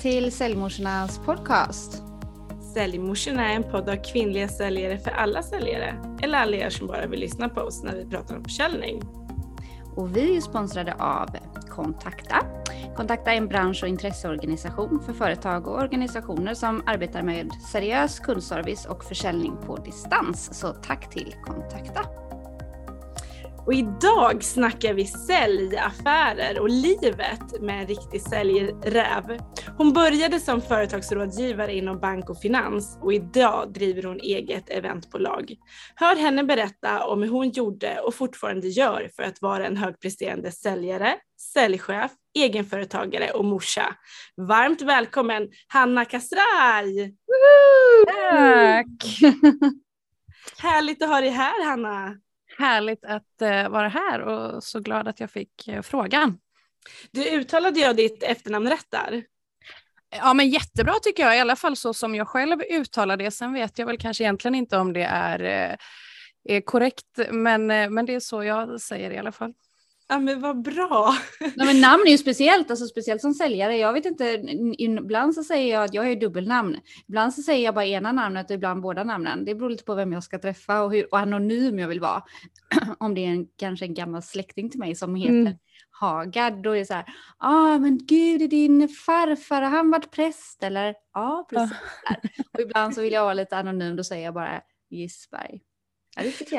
Till Säljmorsornas podcast. Säljmorsorna är en podd av kvinnliga säljare för alla säljare, eller alla er som bara vill lyssna på oss när vi pratar om försäljning. Och vi är sponsrade av Kontakta. Kontakta är en bransch och intresseorganisation för företag och organisationer som arbetar med seriös kundservice och försäljning på distans. Så tack till Kontakta. Och idag snackar vi säljaffärer och livet med en riktig säljräv. Hon började som företagsrådgivare inom bank och finans och idag driver hon eget eventbolag. Hör henne berätta om hur hon gjorde och fortfarande gör för att vara en högpresterande säljare, säljchef, egenföretagare och morsa. Varmt välkommen Hanna Kastraj! Tack! Härligt att ha dig här Hanna! Härligt att uh, vara här och så glad att jag fick uh, frågan. Du uttalade jag ditt efternamn rätt där? Ja men jättebra tycker jag, i alla fall så som jag själv uttalar det. Sen vet jag väl kanske egentligen inte om det är, uh, är korrekt, men, men det är så jag säger i alla fall. Ja men vad bra. Nej, men namn är ju speciellt, alltså speciellt som säljare. Jag vet inte, ibland så säger jag att jag är dubbelnamn. Ibland så säger jag bara ena namnet och ibland båda namnen. Det beror lite på vem jag ska träffa och hur och anonym jag vill vara. Om det är en, kanske en gammal släkting till mig som heter mm. Hagard, då är det så här, ja ah, men gud är din farfar, har han varit präst eller? Ja precis. och ibland så vill jag vara lite anonym, då säger jag bara Gisberg.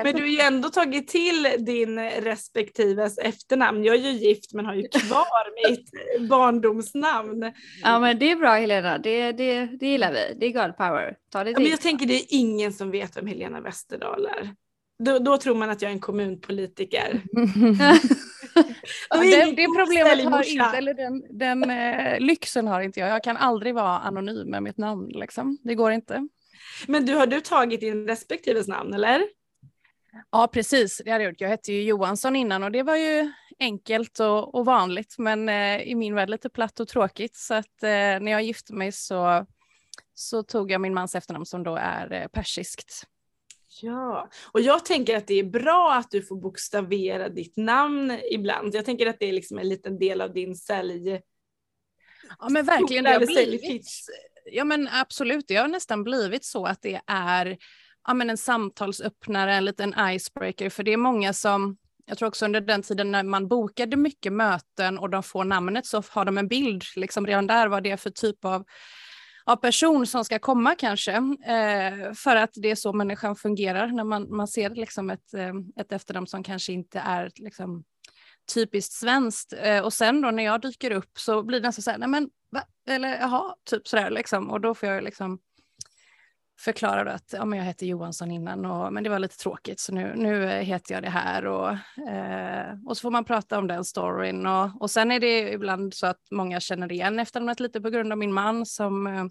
Men du har ju ändå tagit till din respektives efternamn. Jag är ju gift men har ju kvar mitt barndomsnamn. Ja men det är bra Helena, det, det, det gillar vi. Det är God power. Ta det ja, men jag tänker det är ingen som vet vem Helena Westerdahl är. Då, då tror man att jag är en kommunpolitiker. det, det problemet har inte, eller den, den eh, lyxen har inte jag. Jag kan aldrig vara anonym med mitt namn liksom. Det går inte. Men du, har du tagit din respektives namn eller? Ja, precis. Det hade jag gjort. Jag hette ju Johansson innan och det var ju enkelt och, och vanligt, men eh, i min värld lite platt och tråkigt. Så att eh, när jag gifte mig så, så tog jag min mans efternamn som då är eh, persiskt. Ja, och jag tänker att det är bra att du får bokstavera ditt namn ibland. Jag tänker att det är liksom en liten del av din sälj... Ja men verkligen, det har blivit, ja men absolut, det har nästan blivit så att det är ja, men en samtalsöppnare, en liten icebreaker, för det är många som jag tror också under den tiden när man bokade mycket möten och de får namnet så har de en bild, liksom redan där vad det är för typ av, av person som ska komma kanske. Eh, för att det är så människan fungerar när man, man ser liksom ett, eh, ett efternamn som kanske inte är liksom, typiskt svenskt. Eh, och sen då när jag dyker upp så blir det nästan så här, nej men va? Eller jaha, typ sådär liksom. Och då får jag liksom förklarade att ja, men jag hette Johansson innan, och, men det var lite tråkigt så nu, nu eh, heter jag det här. Och, eh, och så får man prata om den storyn. Och, och sen är det ibland så att många känner igen efternamnet lite på grund av min man som, eh,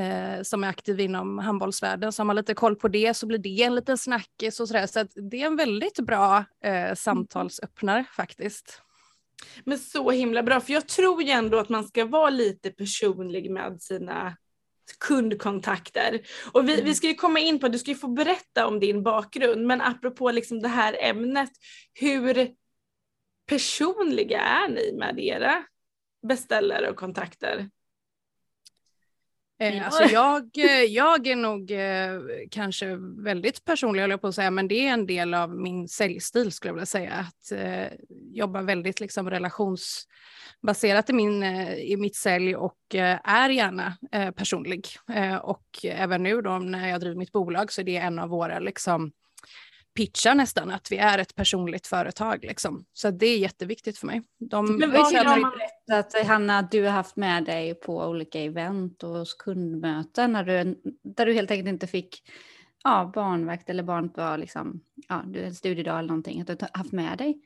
eh, som är aktiv inom handbollsvärlden. Så har man lite koll på det så blir det en liten snackis och sådär. Så att det är en väldigt bra eh, samtalsöppnare faktiskt. Men så himla bra, för jag tror ju ändå att man ska vara lite personlig med sina kundkontakter. Och vi, vi mm. ska ju komma in på, du ska ju få berätta om din bakgrund, men apropå liksom det här ämnet, hur personliga är ni med era beställare och kontakter? Eh, alltså jag, eh, jag är nog eh, kanske väldigt personlig, håller jag på att säga, men det är en del av min säljstil skulle jag vilja säga. Att eh, jobba väldigt liksom, relationsbaserat i, min, eh, i mitt sälj och eh, är gärna personlig. och även nu då när jag driver mitt bolag så är det en av våra liksom, pitchar nästan att vi är ett personligt företag. Liksom. Så det är jätteviktigt för mig. De Men vad har man Hanna, att du har haft med dig på olika event och kundmöten när du, där du helt enkelt inte fick ja, barnvakt eller barn på liksom, ja, en studiedag eller någonting, att du har haft med dig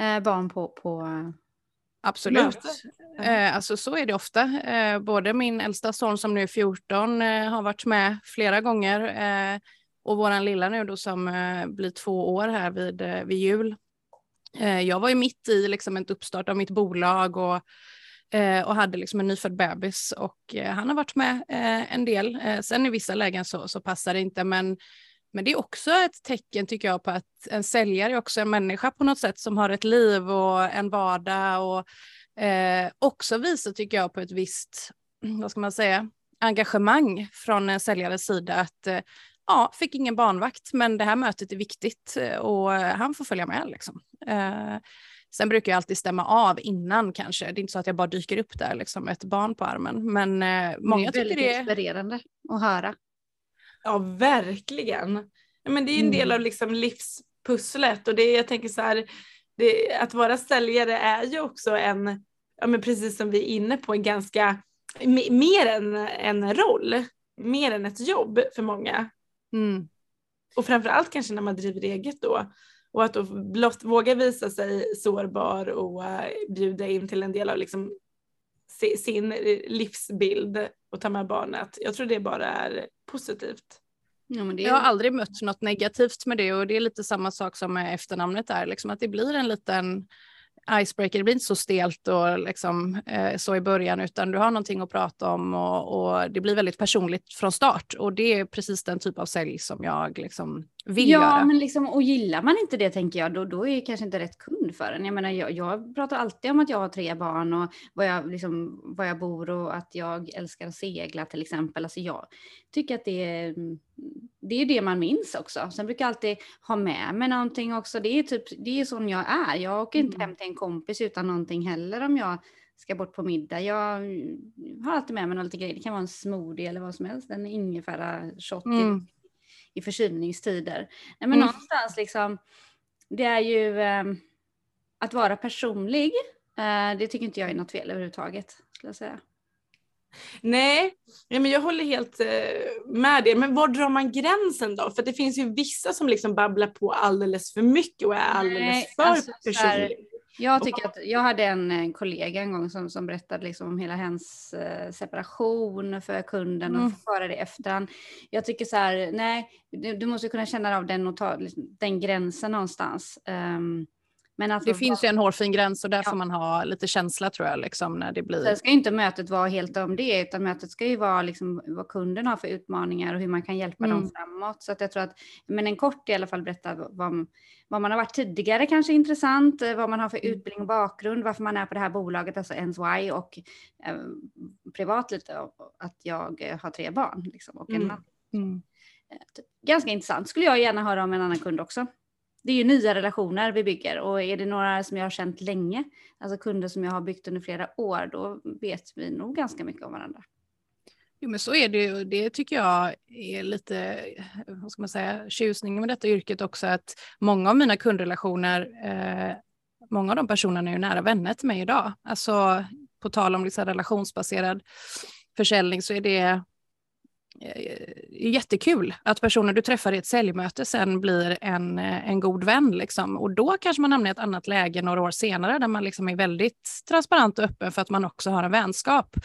eh, barn på, på Absolut. Eh, alltså så är det ofta. Eh, både min äldsta son som nu är 14 eh, har varit med flera gånger. Och våran lilla nu då som eh, blir två år här vid, eh, vid jul. Eh, jag var ju mitt i liksom ett uppstart av mitt bolag och, och hade liksom en nyfödd bebis och han har varit med en del. Sen i vissa lägen så, så passar det inte men men det är också ett tecken tycker jag på att en säljare är också en människa på något sätt som har ett liv och en vardag och eh, också visar, tycker jag, på ett visst, vad ska man säga, engagemang från en säljares sida att eh, ja, fick ingen barnvakt, men det här mötet är viktigt eh, och han får följa med. Liksom. Eh, sen brukar jag alltid stämma av innan kanske. Det är inte så att jag bara dyker upp där liksom, med ett barn på armen. Men eh, många det är tycker det är inspirerande att höra. Ja, verkligen. Men det är en del mm. av liksom livspusslet och det jag tänker så här, det, att vara säljare är ju också en, ja men precis som vi är inne på, en ganska, mer än en roll, mer än ett jobb för många. Mm. Och framförallt kanske när man driver eget då. Och att då blott våga visa sig sårbar och uh, bjuda in till en del av liksom sin livsbild och ta med barnet. Jag tror det bara är positivt. Ja, är... Jag har aldrig mött något negativt med det och det är lite samma sak som med efternamnet där, liksom att det blir en liten icebreaker, det blir inte så stelt och liksom, eh, så i början utan du har någonting att prata om och, och, det blir väldigt personligt från start. Och det är precis den typ av sälj som jag liksom vill ja, göra. Ja, men liksom, och gillar man inte det tänker jag, då, då är det kanske inte rätt kund för en. Jag menar, jag, jag pratar alltid om att jag har tre barn och var jag, liksom, var jag bor och att jag älskar att segla till exempel. Alltså jag tycker att det är, det är det man minns också. Sen brukar jag alltid ha med mig någonting också. Det är typ, det är sån jag är. Jag åker inte mm. hem till en kompis utan någonting heller om jag ska bort på middag. Jag har alltid med mig några lite grejer. Det kan vara en smoothie eller vad som helst. En ingefära shot mm i förkylningstider. Nej, men mm. någonstans liksom, det är ju eh, att vara personlig. Eh, det tycker inte jag är något fel överhuvudtaget. Skulle jag säga. Nej, ja, men jag håller helt eh, med det. Men var drar man gränsen då? För det finns ju vissa som liksom babblar på alldeles för mycket och är alldeles Nej, för alltså, personlig. Jag tycker att jag hade en kollega en gång som, som berättade liksom om hela hennes eh, separation för kunden och mm. föra det efterhand. Jag tycker så här, nej, du, du, måste kunna känna av den och ta liksom, den gränsen någonstans. Um, men alltså, det finns ju en hårfin gräns och där ja. får man ha lite känsla tror jag. Liksom, när det blir... Sen ska inte mötet vara helt om det, utan mötet ska ju vara liksom, vad kunden har för utmaningar och hur man kan hjälpa mm. dem framåt. Så att jag tror att, men en kort i alla fall berätta vad, vad man har varit tidigare kanske intressant, eh, vad man har för mm. utbildning och bakgrund, varför man är på det här bolaget, alltså NSY och eh, privat lite att jag eh, har tre barn liksom, och en mm. man. Mm. Eh, typ, ganska intressant, skulle jag gärna höra om en annan kund också det är ju nya relationer vi bygger och är det några som jag har känt länge, alltså kunder som jag har byggt under flera år, då vet vi nog ganska mycket om varandra. Jo men så är det ju, det tycker jag är lite, vad ska man säga, tjusningen med detta yrket också, att många av mina kundrelationer, eh, många av de personerna är ju nära vänner till mig idag. Alltså på tal om liksom relationsbaserad försäljning så är det Eh, jättekul att personer du träffar i ett säljmöte sen blir en, eh, en god vän. Liksom. Och då kanske man hamnar i ett annat läge några år senare där man liksom är väldigt transparent och öppen för att man också har en vänskap.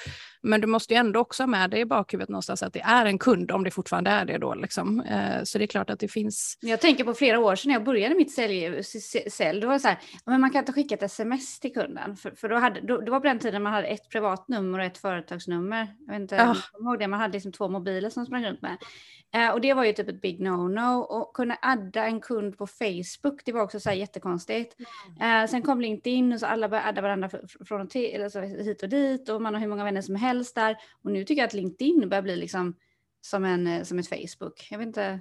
Men du måste ju ändå också ha med dig i bakhuvudet någonstans att det är en kund om det fortfarande är det då. Liksom. Eh, så det är klart att det finns. Jag tänker på flera år sedan när jag började mitt sälj, sälj då var det så här, men man kan inte skicka ett sms till kunden. För, för då hade, då, det var på den tiden man hade ett privat nummer och ett företagsnummer. Jag vet inte, ja. jag ihåg det, man hade liksom två mobiler som sprang runt med. Uh, och det var ju typ ett big no-no. Och kunna adda en kund på Facebook, det var också så här jättekonstigt. Mm. Sen kom LinkedIn och så alla började adda varandra från och till, eller så hit och dit och man har hur många vänner som helst där. Och nu tycker jag att LinkedIn börjar bli liksom som, en, eh, som ett Facebook. Jag vet inte.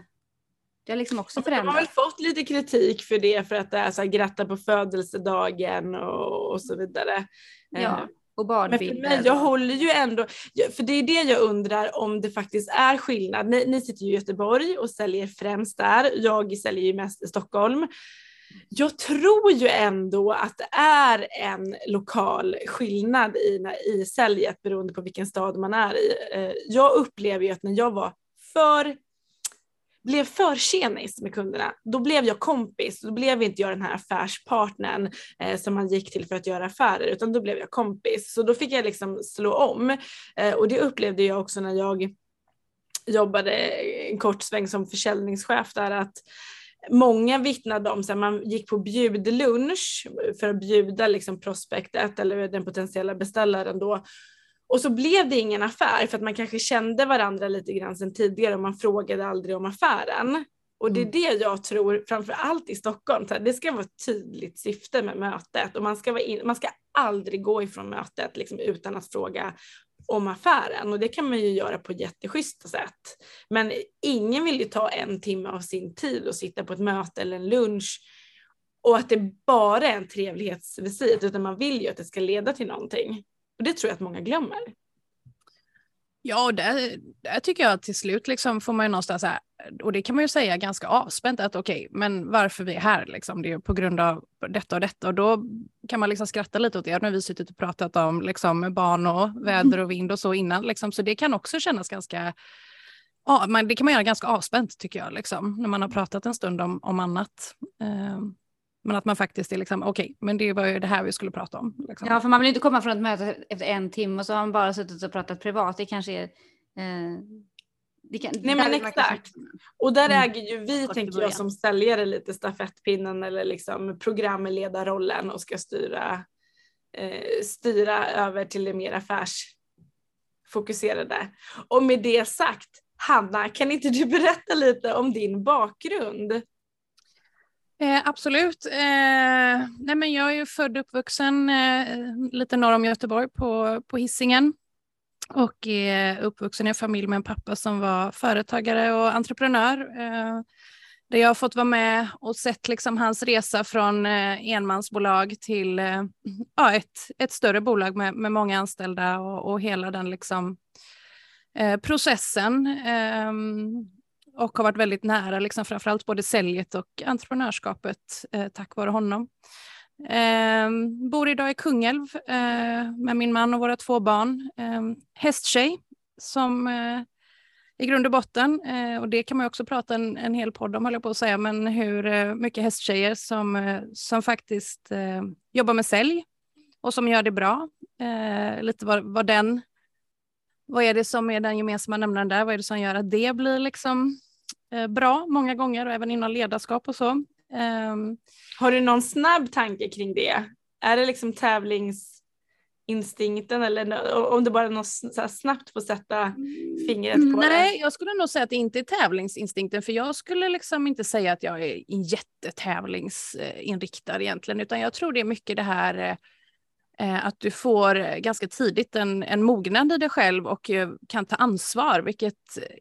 Det har liksom också förändrats. De har väl fått lite kritik för det, för att det är så här gratta på födelsedagen och, och så vidare. Ja. Och badbilder. Men för mig, jag håller ju ändå, för det är det jag undrar om det faktiskt är skillnad. Ni, ni sitter ju i Göteborg och säljer främst där. Jag säljer ju mest i Stockholm. Jag tror ju ändå att det är en lokal skillnad i, i säljet beroende på vilken stad man är i. Eh, jag upplever ju att när jag var för blev för tjenis med kunderna, då blev jag kompis. Då blev inte jag den här affärspartnern eh, som man gick till för att göra affärer, utan då blev jag kompis. Så då fick jag liksom slå om. Eh, och det upplevde jag också när jag jobbade en kort sväng som försäljningschef där, att Många vittnade om att man gick på bjudlunch för att bjuda liksom prospektet eller den potentiella beställaren då och så blev det ingen affär för att man kanske kände varandra lite grann sedan tidigare och man frågade aldrig om affären. Och det är mm. det jag tror, framför allt i Stockholm, det ska vara ett tydligt syfte med mötet och man ska, vara in, man ska aldrig gå ifrån mötet liksom, utan att fråga om affären och det kan man ju göra på jätteschyssta sätt. Men ingen vill ju ta en timme av sin tid och sitta på ett möte eller en lunch och att det bara är en trevlighetsvisit utan man vill ju att det ska leda till någonting. Och det tror jag att många glömmer. Ja, och där, där tycker jag att till slut liksom får man ju någonstans, här, och det kan man ju säga ganska avspänt, att okej, okay, men varför vi är här, liksom, det är på grund av detta och detta. Och då kan man liksom skratta lite åt det, när vi suttit och pratat om liksom, barn och väder och vind och så innan. Liksom, så det kan också kännas ganska, ja, man, det kan man göra ganska avspänt tycker jag, liksom, när man har pratat en stund om, om annat. Um, men att man faktiskt är liksom, okej, okay, men det var ju det här vi skulle prata om. Liksom. Ja, för man vill inte komma från ett möte efter en timme och så har man bara suttit och pratat privat. Det kanske är... Eh, det kan, Nej men exakt. Och där mm. äger ju vi, tänker jag, som säljare lite stafettpinnen eller liksom programledarrollen och ska styra, eh, styra över till det mer affärsfokuserade. Och med det sagt, Hanna, kan inte du berätta lite om din bakgrund? Eh, absolut. Eh, nej men jag är ju född och uppvuxen eh, lite norr om Göteborg på, på Hisingen och är uppvuxen i en familj med en pappa som var företagare och entreprenör. Eh, där jag har fått vara med och sett liksom hans resa från eh, enmansbolag till eh, ja, ett, ett större bolag med, med många anställda och, och hela den liksom, eh, processen ehm, och har varit väldigt nära, liksom framförallt både säljet och entreprenörskapet eh, tack vare honom. Eh, bor idag i Kungälv eh, med min man och våra två barn. Eh, hästtjej som eh, i grund och botten, eh, och det kan man också prata en, en hel podd om, höll jag på att säga, men hur eh, mycket hästtjejer som, eh, som faktiskt eh, jobbar med sälj och som gör det bra. Eh, lite vad, vad den vad är det som är den gemensamma nämnaren där? Vad är det som gör att det blir liksom bra många gånger och även inom ledarskap och så? Um, Har du någon snabb tanke kring det? Är det liksom tävlingsinstinkten eller om det bara något snabbt får sätta fingret på Nej, det? Nej, jag skulle nog säga att det inte är tävlingsinstinkten för jag skulle liksom inte säga att jag är jättetävlingsinriktad egentligen utan jag tror det är mycket det här eh, Eh, Eh, att du får eh, ganska tidigt en, en mognad i dig själv och eh, kan ta ansvar, vilket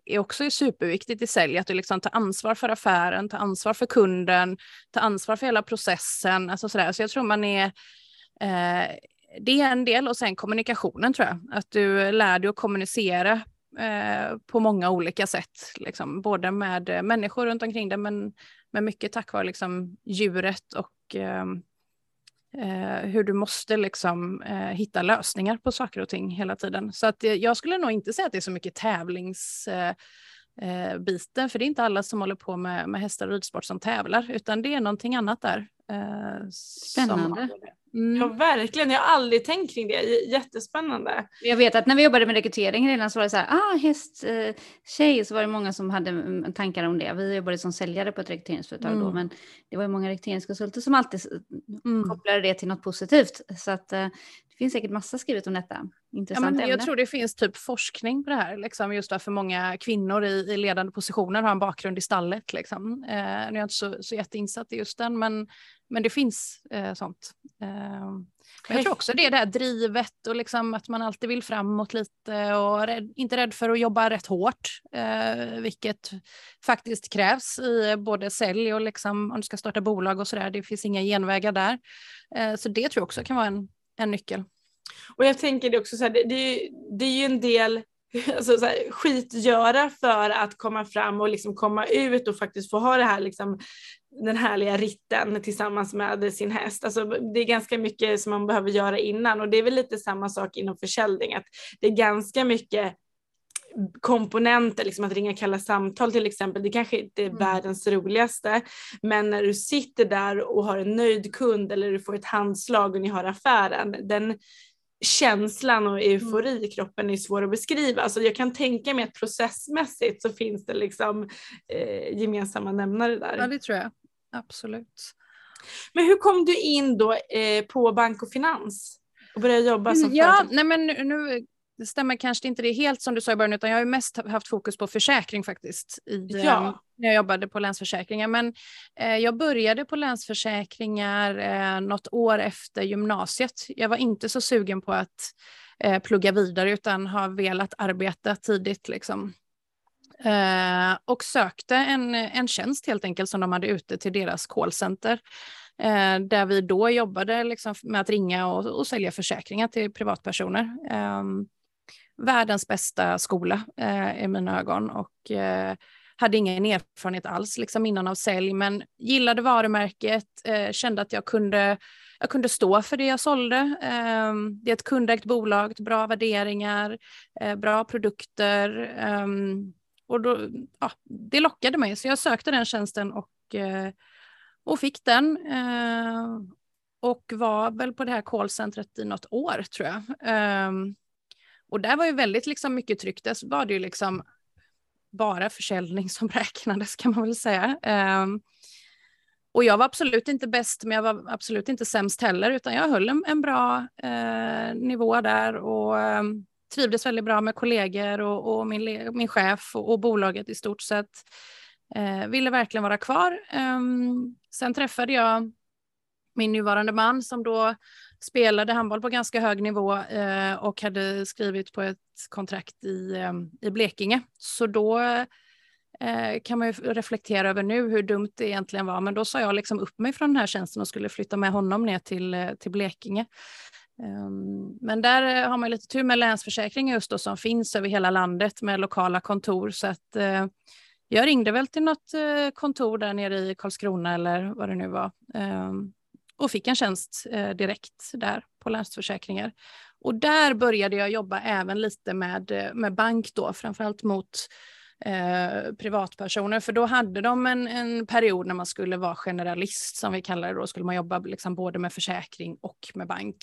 är också är superviktigt i sälj, att du liksom tar ansvar för affären, tar ansvar för kunden, tar ansvar för hela processen. Alltså sådär. Så jag tror man är eh, det är en del och sen kommunikationen tror jag. Att du lär dig att kommunicera eh, på många olika sätt, liksom, både med människor runt omkring dig men, men mycket tack vare liksom, djuret och eh, eh, hur du måste liksom, eh, hitta lösningar på saker och ting hela tiden. Så att, eh, jag skulle nog inte säga att det är så mycket tävlingsbiten, eh, för det är inte alla som håller på med, med hästar och ridsport som tävlar, utan det är någonting annat där. Eh, Spännande. Som, Mm. Ja verkligen, jag har aldrig tänkt kring det. Jättespännande. Jag vet att när vi jobbade med rekrytering redan så var det så här, ah hästtjej, eh, så var det många som hade mm, tankar om det. Vi jobbade som säljare på ett rekryteringsföretag mm. då, men det var ju många rekryteringskonsulter som alltid mm. kopplade det till något positivt. Så att eh, det finns säkert massa skrivet om detta. Intressant ja, Jag tror det finns typ forskning på det här, liksom, just varför många kvinnor i, i ledande positioner har en bakgrund i stallet. Liksom. Eh, nu är jag inte så, så jätteinsatt i just den, men men det finns eh, sånt. Eh, men jag tror också det är det här drivet och liksom att man alltid vill framåt lite och rädd, inte rädd för att jobba rätt hårt, eh, vilket faktiskt krävs i både sälj och liksom, om du ska starta bolag och så där. Det finns inga genvägar där. Eh, så det tror jag också kan vara en, en nyckel. Och jag tänker det också så här, det, det, det är ju en del alltså, så här, skitgöra för att komma fram och liksom komma ut och faktiskt få ha det här liksom, den härliga ritten tillsammans med sin häst. Alltså, det är ganska mycket som man behöver göra innan och det är väl lite samma sak inom försäljning att det är ganska mycket komponenter, liksom att ringa kalla samtal till exempel, det kanske inte är mm. världens roligaste, men när du sitter där och har en nöjd kund eller du får ett handslag och ni har affären, den känslan och eufori mm. i kroppen är svår att beskriva. Alltså jag kan tänka mig att processmässigt så finns det liksom eh, gemensamma nämnare där. Ja det tror jag, absolut. Men hur kom du in då eh, på bank och finans och började jobba som mm, Ja, nej men nu det stämmer kanske inte det helt som du sa i början, utan jag har mest haft fokus på försäkring faktiskt i, ja. eh, när jag jobbade på Länsförsäkringar. Men eh, jag började på Länsförsäkringar eh, något år efter gymnasiet. Jag var inte så sugen på att eh, plugga vidare utan har velat arbeta tidigt liksom. Eh, och sökte en, en tjänst helt enkelt som de hade ute till deras callcenter. Eh, där vi då jobbade liksom med att ringa och, och sälja försäkringar till privatpersoner. Eh, världens bästa skola eh, i mina ögon och eh, hade ingen erfarenhet alls liksom innan av sälj men gillade varumärket, eh, kände att jag kunde, jag kunde stå för det jag sålde. Ehm, det är ett kundägt bolag, bra värderingar, eh, bra produkter ehm, och då, ja, det lockade mig så jag sökte den tjänsten och eh, och fick den. Eh, och var väl på det här callcentret i något år tror jag. Eh, och där var ju väldigt liksom mycket tryck. Där var det ju liksom bara försäljning som räknades kan man väl säga. Um, och jag var absolut inte bäst, men jag var absolut inte sämst heller, utan jag höll en, en bra eh, nivå där och eh, trivdes väldigt bra med kollegor och, och min, min chef och, och, bolaget i stort sett. Eh, ville verkligen vara kvar. Ehm, sen träffade jag min nuvarande man som då spelade handboll på ganska hög nivå eh, och hade skrivit på ett kontrakt i, eh, i Blekinge. Så då eh, kan man ju reflektera över nu hur dumt det egentligen var. Men då sa jag liksom upp mig från den här tjänsten och skulle flytta med honom ner till, eh, till Blekinge. Ehm, men där eh, har man lite tur med Länsförsäkringar just då som finns över hela landet med lokala kontor. Så att eh, jag ringde väl till något eh, kontor där nere i Karlskrona eller vad det nu var ehm, och fick en tjänst eh, direkt där på Länsförsäkringar. Och där började jag jobba även lite med, eh, med bank då, framförallt mot eh, privatpersoner, för då hade de en, en period när man skulle vara generalist som vi kallar det. Då skulle man jobba liksom både med försäkring och med bank.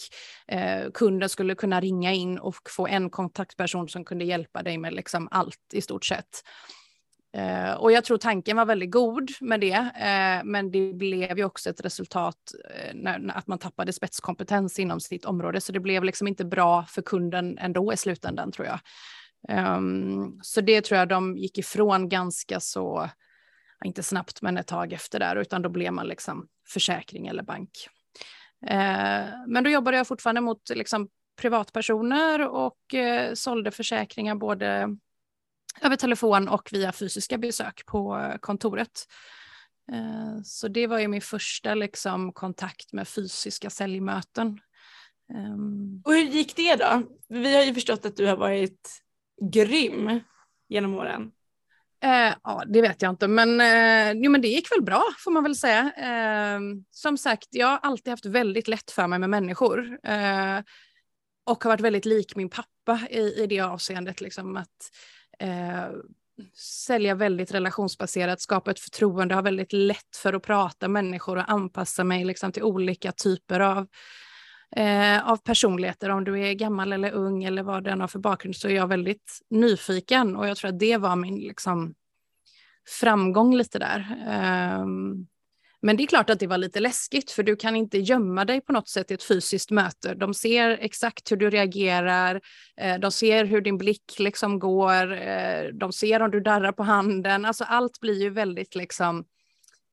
Eh, kunden skulle kunna ringa in och få en kontaktperson som kunde hjälpa dig med liksom allt i stort sett. Eh, och jag tror tanken var väldigt god med det, eh, men det blev ju också ett resultat eh, när, att man tappade spetskompetens inom sitt område, så det blev liksom inte bra för kunden ändå i slutändan tror jag. Um, så det tror jag de gick ifrån ganska så, inte snabbt men ett tag efter där, utan då blev man liksom försäkring eller bank. Eh, men då jobbade jag fortfarande mot liksom privatpersoner och eh, sålde försäkringar både över telefon och via fysiska besök på kontoret. Eh, så det var ju min första liksom, kontakt med fysiska säljmöten. Ehm. Och hur gick det då? Vi har ju förstått att du har varit grym genom åren. Eh, ja, det vet jag inte, men, eh, jo, men det gick väl bra får man väl säga. Eh, som sagt, jag har alltid haft väldigt lätt för mig med människor och har varit väldigt lik min pappa i, i det avseendet. Liksom, att eh, sälja väldigt relationsbaserat, skapa ett förtroende, ha väldigt lätt för att prata människor och anpassa mig liksom, till olika typer av, eh, av personligheter. Om du är gammal eller ung eller vad den har för bakgrund så är jag väldigt nyfiken och jag tror att det var min liksom, framgång lite där. Um, men det är klart att det var lite läskigt för du kan inte gömma dig på något sätt i ett fysiskt möte. De ser exakt hur du reagerar, eh, de ser hur din blick liksom går, eh, de ser om du darrar på handen. Alltså allt blir ju väldigt liksom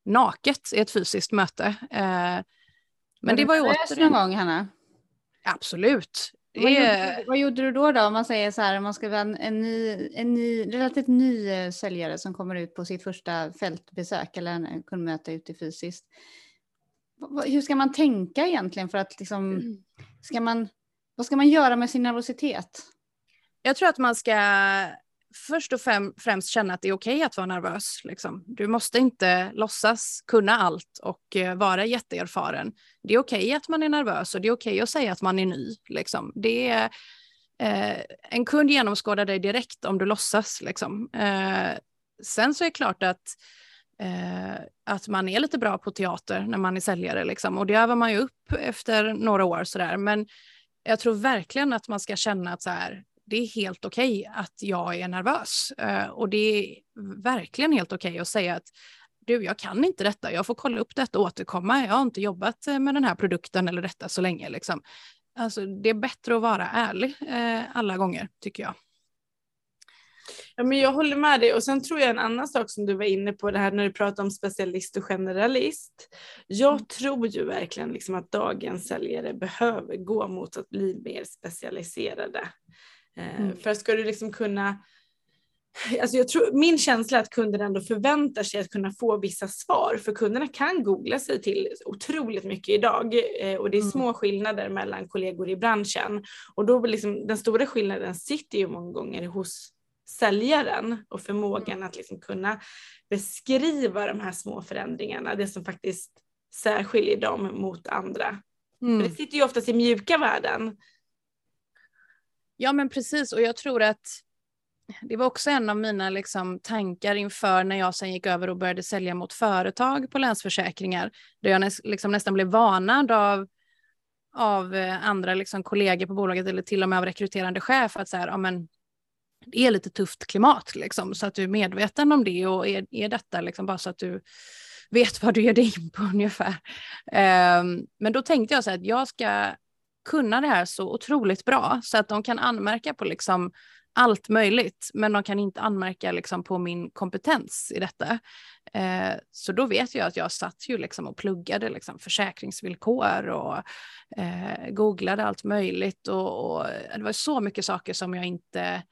naket i ett fysiskt möte. Eh, men det var ju återigen... någon gång, Hanna? Absolut. Vad gjorde, vad gjorde, du då, då om man säger så här, om man ska vara en, en, ny, en ny, relativt ny eh, säljare som kommer ut på sitt första fältbesök eller en kundmöte ute fysiskt. Hur ska man tänka egentligen för att liksom, ska man, vad ska man göra med sin nervositet? Jag tror att man ska först och främst känna att det är okej okay att vara nervös. Liksom. Du måste inte låtsas kunna allt och eh, vara jätteerfaren. Det är okej okay att man är nervös och det är okej okay att säga att man är ny. Liksom. Det är, eh, en kund genomskådar dig direkt om du låtsas. Liksom. Eh, sen så är det klart att eh, att man är lite bra på teater när man är säljare liksom. och det övar man ju upp efter några år sådär. Men jag tror verkligen att man ska känna att så här, det är helt okej okay att jag är nervös uh, och det är verkligen helt okej okay att säga att du, jag kan inte detta, jag får kolla upp detta och återkomma, jag har inte jobbat med den här produkten eller detta så länge. Liksom. alltså, det är bättre att vara ärlig eh, alla gånger tycker jag. Ja, men jag håller med dig och sen tror jag en annan sak som du var inne på det här när du pratar om specialist och generalist. Jag mm. tror ju verkligen liksom att dagens säljare behöver gå mot att bli mer specialiserade. Eh, mm. För ska du liksom kunna Alltså jag tror, min känsla är att kunden ändå förväntar sig att kunna få vissa svar för kunderna kan googla sig till otroligt mycket idag eh, och det är mm. små skillnader mellan kollegor i branschen och då liksom, den stora skillnaden sitter ju många gånger hos säljaren och förmågan mm. att liksom kunna beskriva de här små förändringarna, det som faktiskt särskiljer dem mot andra. Mm. För det sitter ju oftast i mjuka värden. Ja men precis och jag tror att det var också en av mina liksom, tankar inför när jag sen gick över och började sälja mot företag på Länsförsäkringar. Där jag näs, liksom nästan blev varnad av, av eh, andra liksom, kollegor på bolaget eller till och med av rekryterande chef att så här, ja, men, det är lite tufft klimat liksom, så att du är medveten om det och är, är detta liksom, bara så att du vet vad du ger dig in på ungefär. Um, men då tänkte jag så här att jag ska kunna det här så otroligt bra så att de kan anmärka på liksom allt möjligt, men de kan inte anmärka liksom på min kompetens i detta. Eh, så då vet jag att jag satt ju liksom och pluggade liksom försäkringsvillkor och eh, googlade allt möjligt och, och, eh, det var så mycket saker som jag inte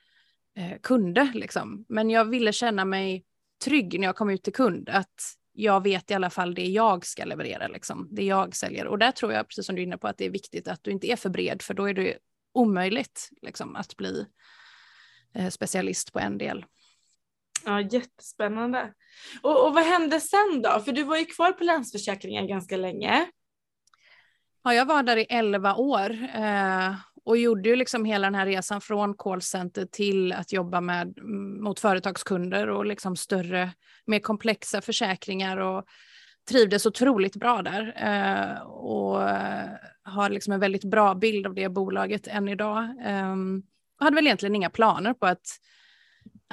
eh, kunde liksom. Men jag ville känna mig trygg när jag kom ut till kund att jag vet i alla fall det jag ska leverera, liksom, det jag säljer. Och där tror jag, precis som du är inne på, att det är viktigt att du inte är för bred, för då är det omöjligt liksom, att bli Eh, specialist på en del. Ja, jättespännande. Och, och vad hände sen då? För du var ju kvar på Länsförsäkringen ganska länge. Ja, jag var där i 11 år eh, och gjorde ju liksom hela den här resan från callcenter till att jobba med, mm, mot företagskunder och liksom större, mer komplexa försäkringar och trivdes otroligt bra där eh, och eh, har liksom en väldigt bra bild av det bolaget än idag. Um, hade väl egentligen inga planer på att,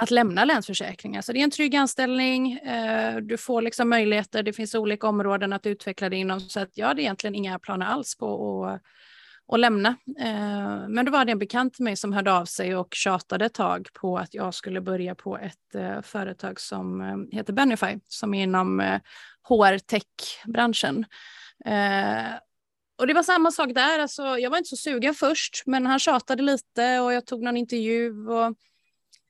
att lämna Länsförsäkringar. Så det är en trygg anställning, eh, du får liksom möjligheter, det finns olika områden att utveckla det inom. Så att jag hade egentligen inga planer alls på att, och lämna. Eh, men då var det en bekant till mig som hörde av sig och tjatade ett tag på att jag skulle börja på ett eh, företag som eh, heter Benify, som är inom eh, HR-tech-branschen. Eh, och det var samma sak där, alltså, jag var inte så sugen först, men han tjatade lite och jag tog någon intervju och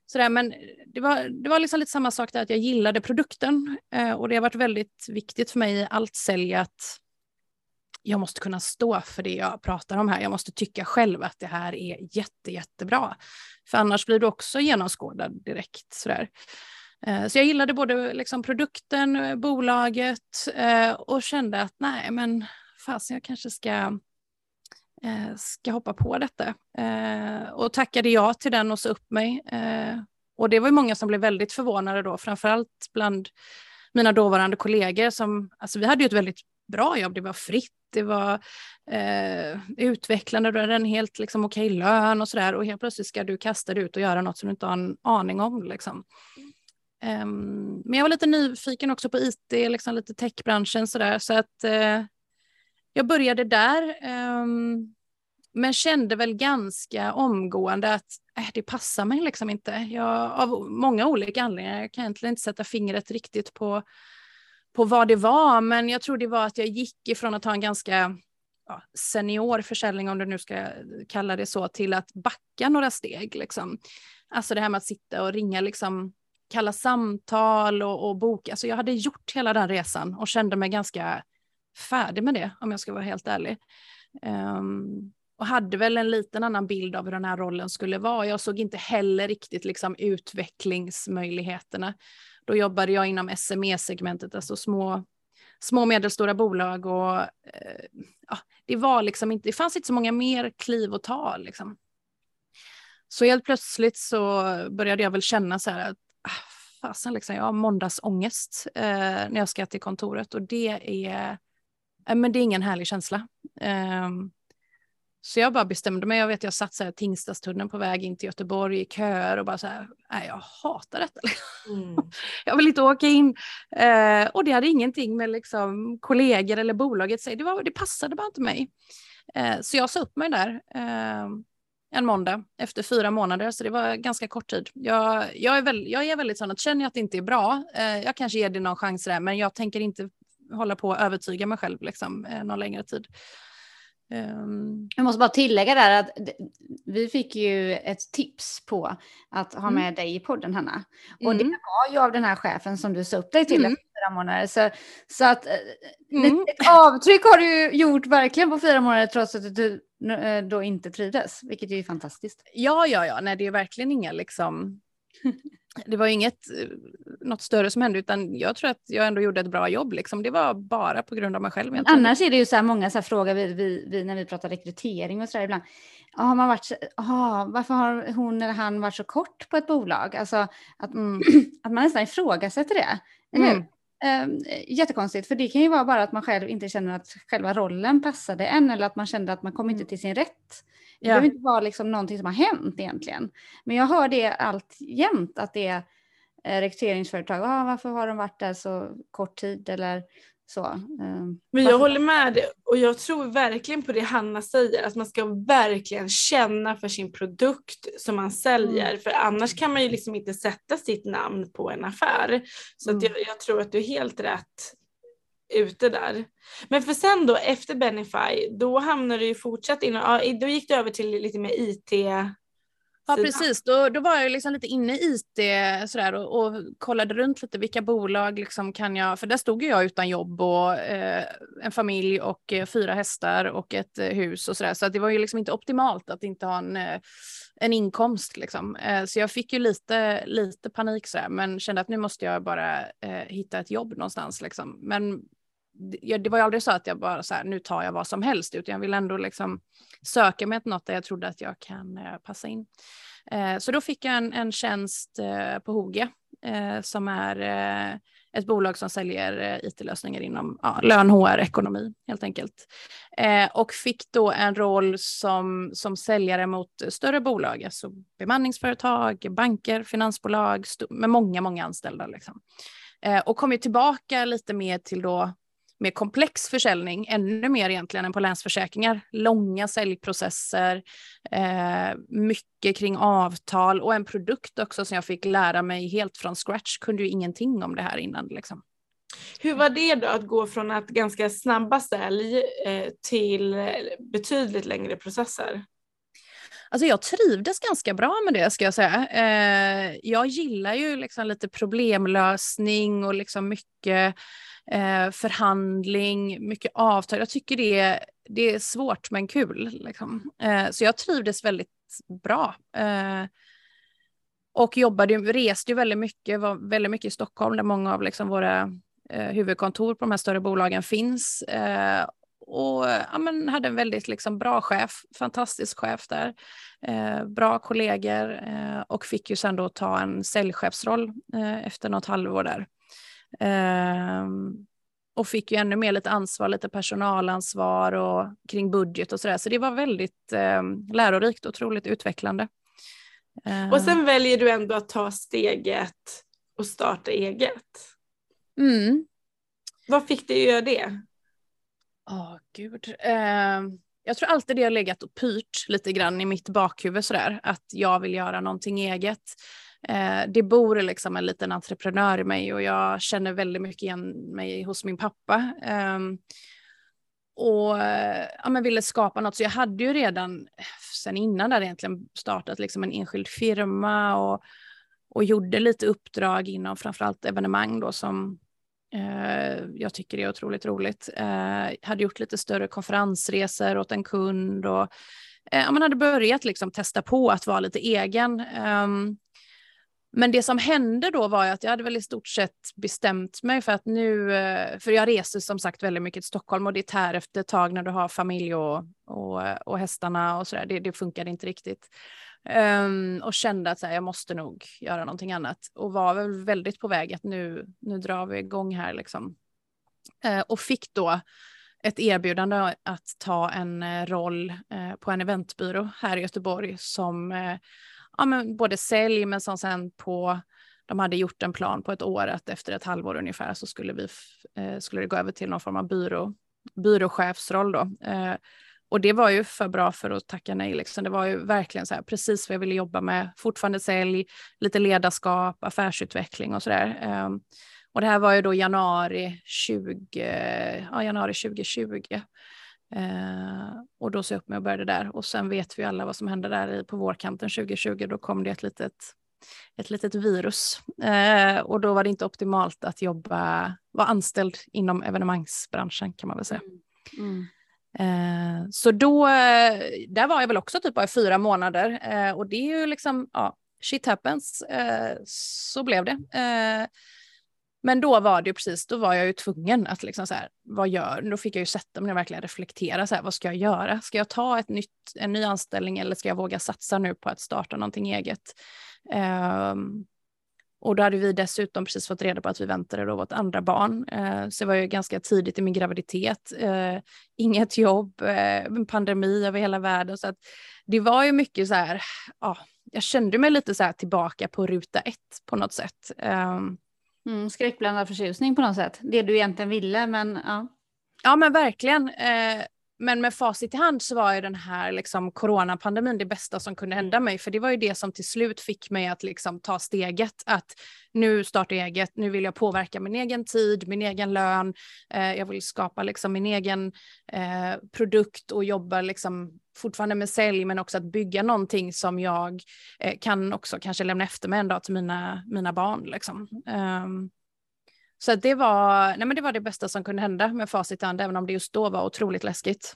sådär. Men det var, det var liksom lite samma sak där, att jag gillade produkten eh, och det har varit väldigt viktigt för mig i allt sälj att jag måste kunna stå för det jag pratar om här. Jag måste tycka själv att det här är jätte, jättebra. För annars blir du också genomskådad direkt. Sådär. Eh, så jag gillade både liksom produkten, eh, bolaget eh, och kände att nej, men fasen jag kanske ska, ska hoppa på detta. Och tackade ja till den och sa upp mig. Och det var ju många som blev väldigt förvånade då, framförallt bland mina dåvarande kollegor som, alltså vi hade ju ett väldigt bra jobb, det var fritt, det var eh, utvecklande, du hade en helt liksom, okej lön och sådär och helt plötsligt ska du kasta dig ut och göra något som du inte har en aning om. Liksom. Um, men jag var lite nyfiken också på IT, liksom lite techbranschen sådär, så att eh, jag började där, um, men kände väl ganska omgående att äh, det passar mig liksom inte. Jag, av många olika anledningar, jag kan egentligen inte sätta fingret riktigt på, på vad det var, men jag tror det var att jag gick ifrån att ha en ganska ja, senior försäljning, om du nu ska kalla det så, till att backa några steg. Liksom. Alltså det här med att sitta och ringa liksom, kalla samtal och, och boka. Alltså jag hade gjort hela den resan och kände mig ganska färdig med det om jag ska vara helt ärlig. Um, och hade väl en liten annan bild av hur den här rollen skulle vara. Jag såg inte heller riktigt liksom utvecklingsmöjligheterna. Då jobbade jag inom SME-segmentet, alltså små, små medelstora bolag och eh, ja, det var liksom inte, det fanns inte så många mer kliv att ta liksom. Så helt plötsligt så började jag väl känna så här att ah, fasen liksom, jag har måndagsångest eh, när jag ska till kontoret och det är Eh, men det är ingen härlig känsla. Eh, så jag bara bestämde mig. Jag vet jag satt så här Tingstadstunneln på väg in till Göteborg i köer och bara så här, nej jag hatar detta. Mm. jag vill inte åka in. Uh, och det hade ingenting med liksom kollegor eller bolaget säga. Det, var, det passade bara inte mig. Eh, så jag sa upp mig där eh, en måndag efter fyra månader, så det var ganska kort tid. Jag, jag, är, väl, jag är väldigt sån att känner jag att det inte är bra, eh, jag kanske ger det någon chans där, men jag tänker inte hålla på att övertyga mig själv liksom, eh, någon längre tid. Um... Jag måste bara tillägga där att vi fick ju ett tips på att ha mm. med mm. dig i podden Hanna. Och mm. det var ju av den här chefen som du sa upp dig till mm. efter fyra månader. Så, så att eh, mm. ett avtryck har du gjort verkligen på fyra månader trots att du eh, då inte trivdes, vilket är ju fantastiskt. Ja, ja, ja, nej det är verkligen inga liksom det var inget eh, något större som hände utan jag tror att jag ändå gjorde ett bra jobb. Liksom. Det var bara på grund av mig själv. Annars är det ju så här många så här frågor vi, vi, vi, när vi pratar rekrytering och så där ibland. Har man varit, aha, varför har hon eller han varit så kort på ett bolag? Alltså att, mm. att man nästan ifrågasätter det. Eller mm. Um, jättekonstigt, för det kan ju vara bara att man själv inte känner att själva rollen passade en eller att man kände att man kom inte mm. till sin rätt. Det ja. behöver inte vara liksom någonting som har hänt egentligen. Men jag hör det allt jämt att det är eh, rekryteringsföretag, ah, varför har de varit där så kort tid eller så. Um, Men jag håller med dig och jag tror verkligen på det Hanna säger, att man ska verkligen känna för sin produkt som man säljer, mm. för annars kan man ju liksom inte sätta sitt namn på en affär. Så mm. jag, jag, tror att du är helt rätt ute där. Men för sen då efter Benify, då hamnade du ju fortsatt inom, då gick du över till lite mer IT Ja precis, då, då var jag liksom lite inne i IT sådär, och, och kollade runt lite vilka bolag liksom kan jag, för där stod jag utan jobb och eh, en familj och eh, fyra hästar och ett eh, hus och sådär så att det var ju liksom inte optimalt att inte ha en, eh, en inkomst liksom. Eh, så jag fick ju lite, lite panik sådär men kände att nu måste jag bara eh, hitta ett jobb någonstans liksom. Men det, det var ju aldrig så att jag bara så här, nu tar jag vad som helst utan jag vill ändå liksom söka mig till något där jag trodde att jag kan eh, passa in. Eh, så då fick jag en, en tjänst eh, på Hoge eh, som är eh, ett bolag som säljer eh, it-lösningar inom ja, lön, HR, ekonomi helt enkelt. och fick då en roll som, som säljare mot större bolag, alltså bemanningsföretag, banker, finansbolag med många, många anställda. Liksom. och kom ju tillbaka lite mer till då mer komplex försäljning, ännu mer egentligen än på Länsförsäkringar. Långa säljprocesser, eh, mycket kring avtal och en produkt också som jag fick lära mig helt från scratch. Kunde ju ingenting om det här innan. Liksom. Hur var det då att gå från att ganska snabba sälj eh, till betydligt längre processer? Alltså jag trivdes ganska bra med det ska jag säga. Eh, jag gillar ju liksom lite problemlösning och liksom mycket eh, förhandling, mycket avtal. Jag tycker det är, det är svårt men kul. Liksom. Eh, så jag trivdes väldigt bra. Eh, och jobbade, reste ju väldigt mycket, var väldigt mycket i Stockholm där många av liksom våra eh, huvudkontor på de här större bolagen finns. Eh, och ja, men hade en väldigt liksom, bra chef, fantastisk chef där. Eh, bra kollegor eh, och fick ju sen då ta en säljchefsroll eh, efter något halvår där. Ehm, och fick ju ännu mer lite ansvar, lite personalansvar och kring budget och sådär. Så det var väldigt eh, lärorikt och otroligt utvecklande. Eh. Och sen väljer du ändå att ta steget och starta eget. Mm. Vad fick dig att göra det? Åh, oh, gud. Eh, jag tror alltid det har legat och pyrt lite grann i mitt bakhuvud sådär, att jag vill göra någonting eget. Eh, det bor liksom en liten entreprenör i mig och jag känner väldigt mycket igen mig hos min pappa. Ehm, eh, och ja, men ville skapa något, så jag hade ju redan eh, sen innan där egentligen startat liksom en enskild firma och, och gjorde lite uppdrag inom framförallt evenemang då som eh, jag tycker är otroligt roligt. Eh, hade gjort lite större konferensresor åt en kund och eh, man hade börjat liksom testa på att vara lite egen. Um, men det som hände då var att jag hade väl i stort sett bestämt mig för att nu, eh, för jag reste som sagt väldigt mycket till Stockholm och det tär efter ett tag när du har familj och, och, och hästarna och sådär, det, det funkade inte riktigt. Um, och kände att här, jag måste nog göra någonting annat och var väl väldigt på väg att nu, nu drar vi igång här liksom. Uh, och fick då ett erbjudande att ta en eh, roll uh, på en eventbyrå här i Göteborg som ja, men både sälj men som sen på de hade gjort en plan på ett år att efter ett halvår ungefär så skulle, vi, eh, skulle det gå över till någon form av byrå, byråchefsroll då. Eh, och det var ju för bra för att tacka nej. Liksom. Det var ju verkligen så här, precis vad jag ville jobba med. Fortfarande sälj, lite ledarskap, affärsutveckling och sådär. Eh, och det här var ju då januari, 20, ja, januari 2020. Uh, och då sa jag upp mig och började där. Och sen vet vi alla vad som hände där på vårkanten 2020. Då kom det ett litet, ett litet virus. Uh, och då var det inte optimalt att jobba, vara anställd inom evenemangsbranschen kan man väl säga. Mm. Mm. Eh, så då, eh, där var jag väl också typ bara fyra månader eh, och det är ju liksom, ja, shit happens, eh, så blev det. Men då var det ju precis, då var jag ju tvungen att liksom så här, vad gör, då fick jag ju sätta mig och verkligen reflektera så här, vad ska jag göra? Ska jag ta ett nytt, en ny anställning eller ska jag våga satsa nu på att starta någonting eget? Um, och då hade vi dessutom precis fått reda på att vi väntade då vårt andra barn. Eh, så det var ju ganska tidigt i min graviditet. Eh, inget jobb, eh, pandemi över hela världen. Så att det var ju mycket så här, ja, jag kände mig lite så här tillbaka på ruta ett på något sätt. Ehm, Mm, skräckblandad förtjusning på något sätt. Det du egentligen ville, men ja. Ja, men verkligen. Eh, men med facit i hand så var ju den här liksom, coronapandemin det bästa som kunde hända mig. För det var ju det som till slut fick mig att liksom, ta steget. Att nu startar jag eget, nu vill jag påverka min egen tid, min egen lön. Eh, jag vill skapa liksom, min egen eh, produkt och jobba liksom, fortfarande med sälj men också att bygga någonting som jag eh, kan också kanske lämna efter mig en dag till mina, mina barn. Liksom. Um, så det var, nej men det var det bästa som kunde hända med facit i hand, även om det just då var otroligt läskigt.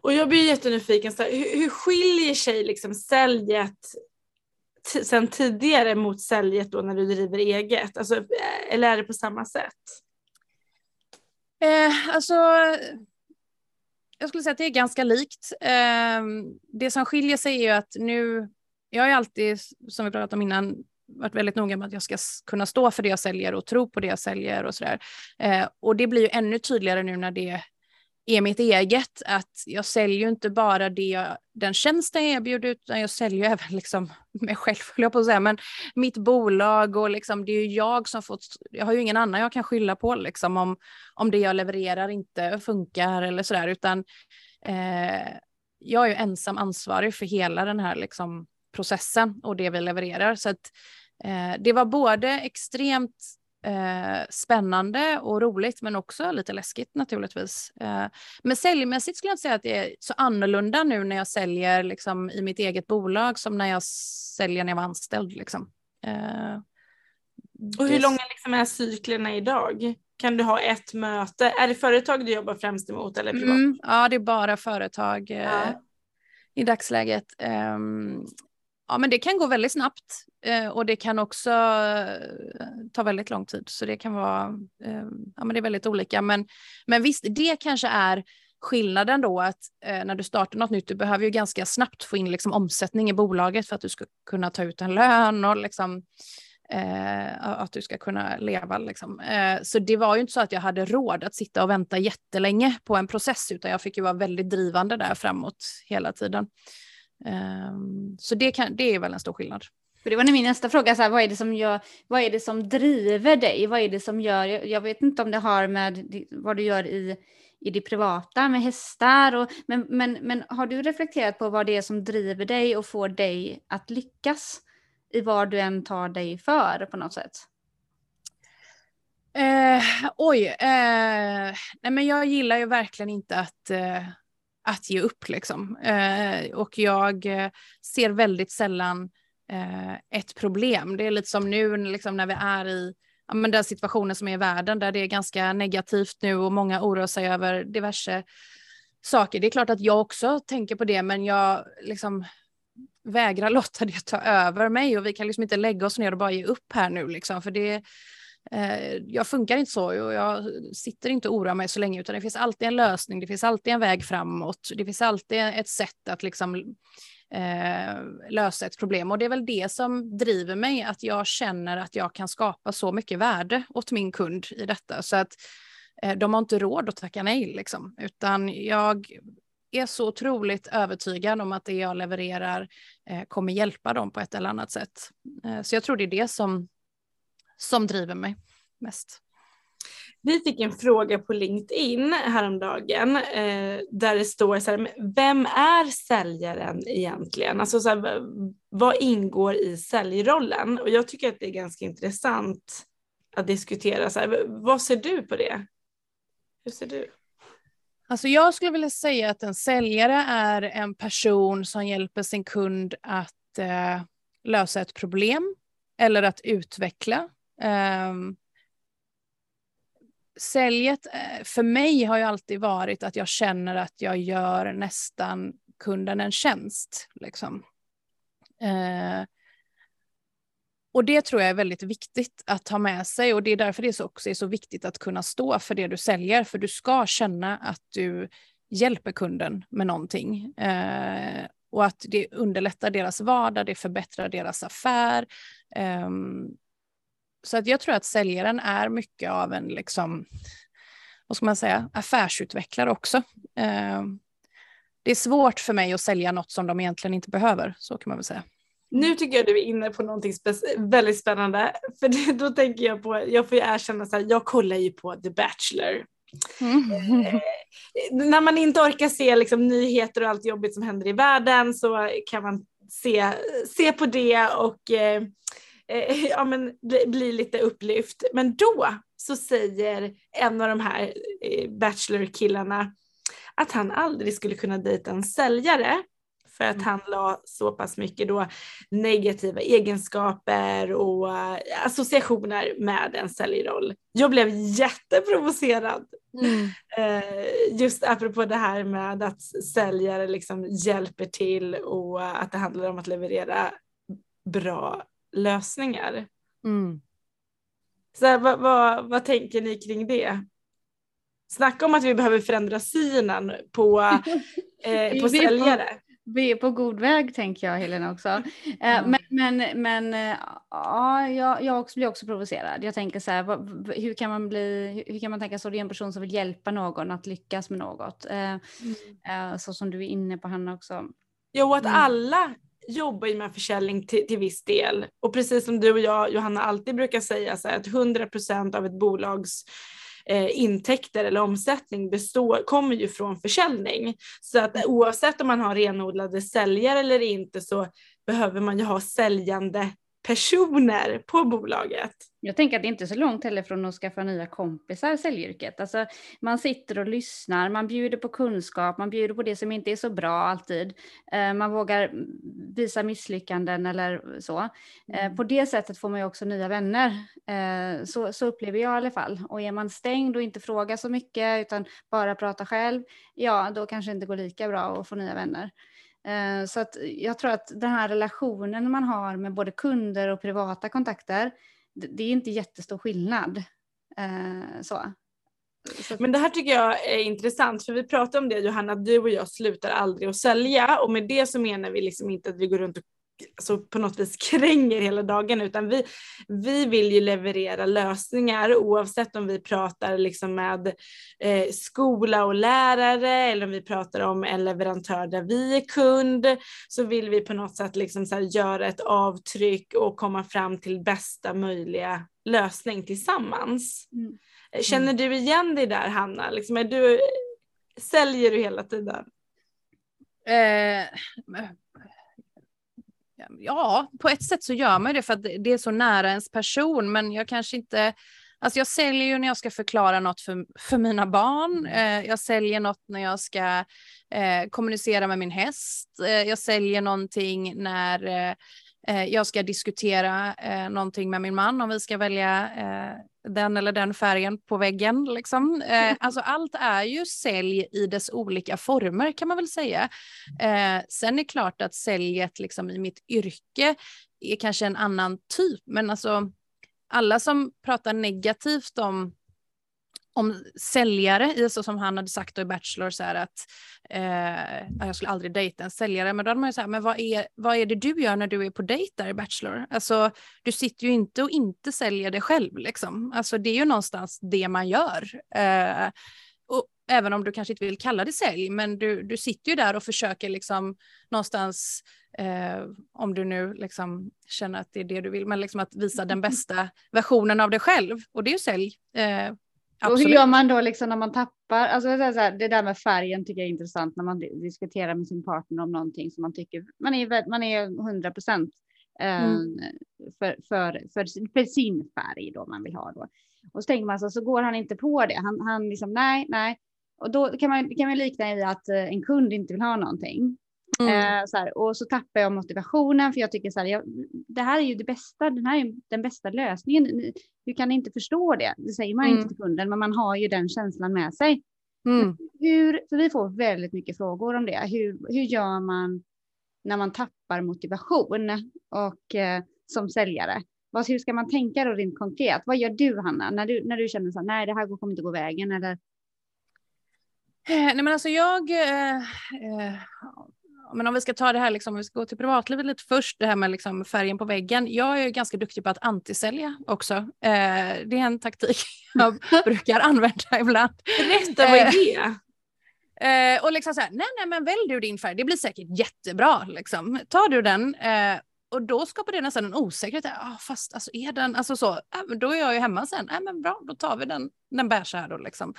Och jag blir jättenyfiken, så här, hur, hur skiljer sig liksom säljet sen tidigare mot säljet då när du driver eget? Alltså, eh, eller är det på samma sätt? Eh, alltså, jag skulle säga att det är ganska likt. Eh, det som skiljer sig är ju att nu, jag har ju alltid, som vi pratade om innan, varit väldigt noga med att jag ska kunna stå för det jag säljer och tro på det jag säljer och sådär. Eh, och det blir ju ännu tydligare nu när det är mitt eget, att jag säljer ju inte bara det jag, den tjänsten jag erbjuder, utan jag säljer även liksom mig själv, höll jag på att säga, men mitt bolag och liksom, det är ju jag som fått, jag har ju ingen annan jag kan skylla på liksom om, om det jag levererar inte funkar eller sådär, utan eh, jag är ju ensam ansvarig för hela den här liksom processen och det vi levererar. Så att, eh, det var både extremt eh, spännande och roligt men också lite läskigt naturligtvis. Eh, men säljmässigt skulle jag inte säga att det är så annorlunda nu när jag säljer liksom, i mitt eget bolag som när jag säljer när jag var anställd. Liksom. Eh, och hur det... långa liksom är cyklerna idag? Kan du ha ett möte? Är det företag du jobbar främst emot eller privat? Mm, ja, det är bara företag. Eh, ja i dagsläget. Um, ja, men det kan gå väldigt snabbt eh, och det kan också eh, ta väldigt lång tid. Så det kan vara, eh, ja, men det är väldigt olika. Men, men visst, det kanske är skillnaden då att eh, när du startar något nytt, du behöver ju ganska snabbt få in liksom, omsättning i bolaget för att du ska kunna ta ut en lön och liksom, eh, att du ska kunna leva. Liksom. Eh, så det var ju inte så att jag hade råd att sitta och vänta jättelänge på en process, utan jag fick ju vara väldigt drivande där framåt hela tiden. Um, så det, kan, det är väl en stor skillnad. För det var min nästa fråga, så här, vad, är det som gör, vad är det som driver dig? Vad är det som gör, jag, jag vet inte om det har med vad du gör i, i det privata med hästar, och, men, men, men har du reflekterat på vad det är som driver dig och får dig att lyckas i vad du än tar dig för på något sätt? Eh, oj, eh, nej men jag gillar ju verkligen inte att eh, att ge upp. Liksom. Eh, och jag eh, ser väldigt sällan eh, ett problem. Det är lite som nu liksom, när vi är i ja, men den situationen som är i världen där det är ganska negativt nu och många oroar sig över diverse saker. Det är klart att jag också tänker på det, men jag liksom vägrar låta det ta över mig och vi kan liksom inte lägga oss ner och bara ge upp här nu, liksom, för det, Eh, jag funkar inte så och jag sitter inte och oroar mig så länge utan det finns alltid en lösning, det finns alltid en väg framåt, det finns alltid ett sätt att liksom eh, lösa ett problem. Och det är väl det som driver mig att jag känner att jag kan skapa så mycket värde åt min kund i detta. Så att eh, de har inte råd att tacka nej liksom. Utan jag är så otroligt övertygad om att det jag levererar eh, kommer hjälpa dem på ett eller annat sätt. Eh, så jag tror det är det som som driver mig mest. Vi fick en fråga på LinkedIn häromdagen eh, där det står så här, vem är säljaren egentligen? Alltså så här, vad ingår i säljrollen? Och jag tycker att det är ganska intressant att diskutera. Så här, vad ser du på det? Hur ser du? Alltså jag skulle vilja säga att en säljare är en person som hjälper sin kund att eh, lösa ett problem eller att utveckla. Um, säljet eh, för mig har ju alltid varit att jag känner att jag gör nästan kunden en tjänst. Liksom. Uh, och det tror jag är väldigt viktigt att ha med sig och det är därför det också är så viktigt att kunna stå för det du säljer, för du ska känna att du hjälper kunden med någonting. Eh, och att det underlättar deras vardag, det förbättrar deras affär. Eh, så att jag tror att säljaren är mycket av en, liksom, vad ska man säga, affärsutvecklare också. Uh, det är svårt för mig att sälja något som de egentligen inte behöver, så kan man väl säga. Nu tycker jag du är inne på någonting väldigt spännande. För det, då tänker jag på, jag får ju erkänna så här, jag kollar ju på The Bachelor. Mm. Eh, när man inte orkar se liksom, nyheter och allt jobbigt som händer i världen så kan man se, se på det och eh, eh, ja, men bli, bli, lite upplyft. Men då så säger en av de här eh, Bachelor-killarna att han aldrig skulle kunna dejta en säljare för att mm. han la så pass mycket då negativa egenskaper och uh, associationer med en säljroll. Jag blev jätteprovocerad. Mm. Uh, just apropå det här med att säljare liksom hjälper till och att det handlar om att leverera bra lösningar. Mm. Så vad, vad, vad tänker ni kring det? Snacka om att vi behöver förändra synen på, eh, på säljare. Vi är på god väg tänker jag Helena också. Mm. Men, men, men eh, ja, jag, jag blir också provocerad. Jag tänker så här, hur kan man bli, hur kan man tänka så? Det är en person som vill hjälpa någon att lyckas med något. Mm. Så som du är inne på Hanna också. Jo, att mm. alla jobbar ju med försäljning till, till viss del. Och precis som du och jag, Johanna, alltid brukar säga så här, att 100% av ett bolags eh, intäkter eller omsättning består, kommer ju från försäljning. Så att oavsett om man har renodlade säljare eller inte så behöver man ju ha säljande personer på bolaget. Jag tänker att det inte är så långt heller från att skaffa nya kompisar, säljyrket. Alltså, man sitter och lyssnar, man bjuder på kunskap, man bjuder på det som inte är så bra alltid. Eh, man vågar visa misslyckanden eller så. Eh, mm. på det sättet får man ju också nya vänner. Eh, så, så upplever jag i alla fall. Och är man stängd och inte frågar så mycket utan bara pratar själv, ja då kanske det inte går lika bra att få nya vänner. Eh, så att jag tror att den här relationen man har med både kunder och privata kontakter, det är inte jättestor skillnad. Eh, så. Men det här tycker jag är intressant för vi pratade om det Johanna, du och jag slutar aldrig att sälja och med det så menar vi liksom inte att vi går runt och alltså på något vis kränger hela dagen utan vi, vi vill ju leverera lösningar oavsett om vi pratar liksom med eh, skola och lärare eller om vi pratar om en leverantör där vi är kund så vill vi på något sätt liksom så göra ett avtryck och komma fram till bästa möjliga lösning tillsammans. Mm. Känner du igen dig där Hanna? Liksom är du, säljer du hela tiden? Eh, ja, på ett sätt så gör man det för att det är så nära ens person, men jag kanske inte Alltså jag säljer ju när jag ska förklara något för, för mina barn. Mm. Eh, jag säljer något när jag ska eh, kommunicera med min häst. Eh, jag säljer någonting när jag ska diskutera eh, någonting med min man om vi ska välja eh, den eller den färgen på väggen. Liksom. Eh, alltså allt är ju sälj i dess olika former kan man väl säga. Eh, sen är det klart att säljet liksom, i mitt yrke är kanske en annan typ, men alltså alla som pratar negativt om om säljare, så som han hade sagt i Bachelor, så att eh, jag skulle aldrig dejta en säljare, men då hade man ju så här, men vad är, vad är det du gör när du är på dejt där i Bachelor? Alltså, du sitter ju inte och inte säljer dig själv, liksom. Alltså, det är ju någonstans det man gör. Eh, och även om du kanske inte vill kalla det sälj, men du, du sitter ju där och försöker liksom någonstans, eh, om du nu liksom känner att det är det du vill, men liksom att visa den bästa versionen av dig själv. Och det är ju sälj. Eh, Och hur gör man då liksom när man tappar? Alltså det, där med färgen tycker jag är intressant när man diskuterar med sin partner om någonting som man tycker man är, man är 100 procent eh, mm. för, för, för, för, sin färg då man vill ha då. Och så tänker man så, så går han inte på det. Han, han liksom nej, nej. Och då kan man, kan man likna i att eh, en kund inte vill ha någonting. Mm. Eh, så här, och så tappar jag motivationen för jag tycker så här, jag, det här är ju det bästa, den här är den bästa lösningen. Hur kan ni inte förstå det? Det säger man mm. inte till kunden, men man har ju den känslan med sig. Mm. Hur, för vi får väldigt mycket frågor om det. Hur, hur gör man när man tappar motivation och eh, som säljare? Vad, hur ska man tänka då rent konkret? Vad gör du Hanna när du, när du känner så här, nej det här kommer inte gå vägen eller? Eh, nej men alltså jag, eh, eh men om vi ska ta det här, liksom, om vi ska gå till privatlivet lite först, det här med liksom färgen på väggen. Jag är ganska duktig på att antisälja också. Eh, det är en taktik jag brukar använda ibland. Berätta, vad är eh, det? Eh, och liksom så här, nej, nej, men välj du din färg, det blir säkert jättebra. Liksom. Tar du den eh, och då skapar det nästan en osäkerhet. Ah, fast alltså, är den, alltså så, äh, då är jag ju hemma sen. Äh, men bra, då tar vi den, den bärs här då liksom.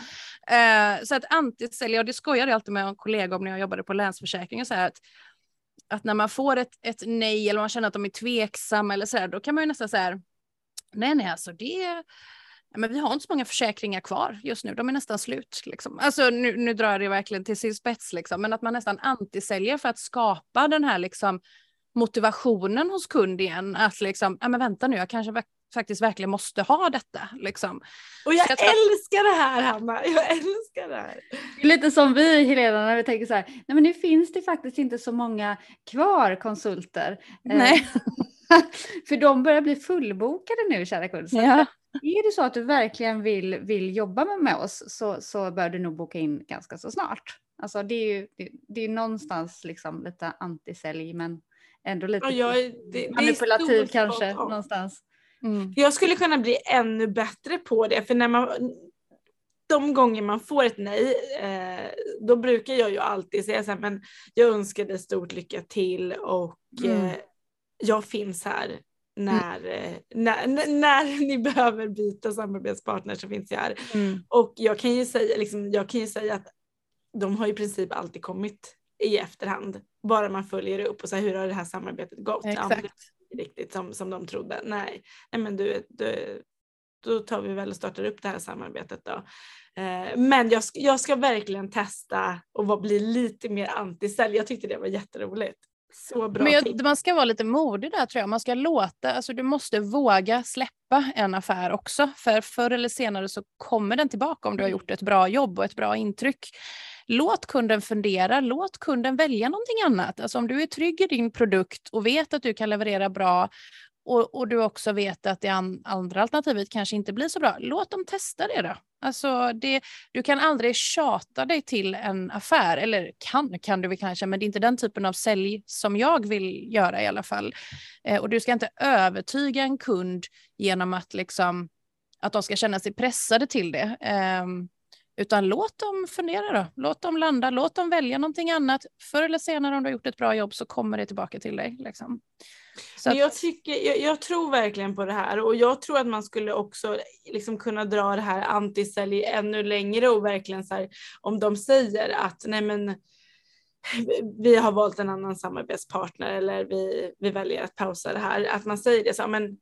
Eh, så att antisälja, och det skojade jag alltid med en kollega om när jag jobbade på Länsförsäkringen, så här att, att när man får ett, ett nej eller man känner att de är tveksamma eller så här, då kan man ju nästan säga nej, nej, alltså det men vi har inte så många försäkringar kvar just nu, de är nästan slut. Liksom. Alltså, nu, nu drar jag det verkligen till sin spets, liksom. men att man nästan antisäljer för att skapa den här liksom, motivationen hos kund igen. Att liksom, ja men vänta nu, jag kanske faktiskt verkligen måste ha detta. Liksom. Och jag, jag älskar det här Hanna, jag älskar det här. Lite som vi Helena när vi tänker så här, nej men nu finns det faktiskt inte så många kvar konsulter. Eh, nej. För de börjar bli fullbokade nu kära kund. Ja. Är det så att du verkligen vill, vill jobba med oss så, så bör du nog boka in ganska så snart. Alltså det är ju det, det är någonstans liksom lite antisälj men ändå lite ja, jag, det, manipulativ det kanske någonstans. Mm. Jag skulle kunna bli ännu bättre på det för när man de gånger man får ett nej, eh, då brukar jag ju alltid säga så här, men jag önskar dig stort lycka till och mm. eh, jag finns här när, mm. när, när, ni behöver byta samarbetspartner så finns jag här. Mm. Och jag kan ju säga, liksom, jag kan ju säga att de har i princip alltid kommit i efterhand. Bara man följer upp och här, hur har det här samarbetet gått? Exakt. Ja, riktigt som, som de trodde. Nej, nej men du, du, då tar vi väl och startar upp det här samarbetet då. Eh, men jag, jag ska verkligen testa och bli lite mer antisälj. Jag tyckte det var jätteroligt. Så bra Men jag, man ska vara lite modig där tror jag. Man ska låta, alltså du måste våga släppa en affär också. För förr eller senare så kommer den tillbaka om du har gjort ett bra jobb och ett bra intryck. Låt kunden fundera, låt kunden välja någonting annat. Alltså om du är trygg i din produkt och vet att du kan leverera bra och, och du också vet att det andra alternativet kanske inte blir så bra, låt dem testa det då. Alltså det, du kan aldrig tjata dig till en affär, eller kan, kan du väl kanske, men det är inte den typen av sälj som jag vill göra i alla fall. Eh, och du ska inte övertyga en kund genom att, liksom, att de ska känna sig pressade till det. Eh, utan låt dem fundera då. Låt dem landa, låt dem välja någonting annat. Förr eller senare om du har gjort ett bra jobb så kommer det tillbaka till dig. Liksom. Så att... jag, tycker, jag, jag, tror verkligen på det här och jag tror att man skulle också liksom kunna dra det här antisälj ännu längre och verkligen så här, om de säger att nej men vi har valt en annan samarbetspartner eller vi, vi väljer att pausa det här, att man säger det så, men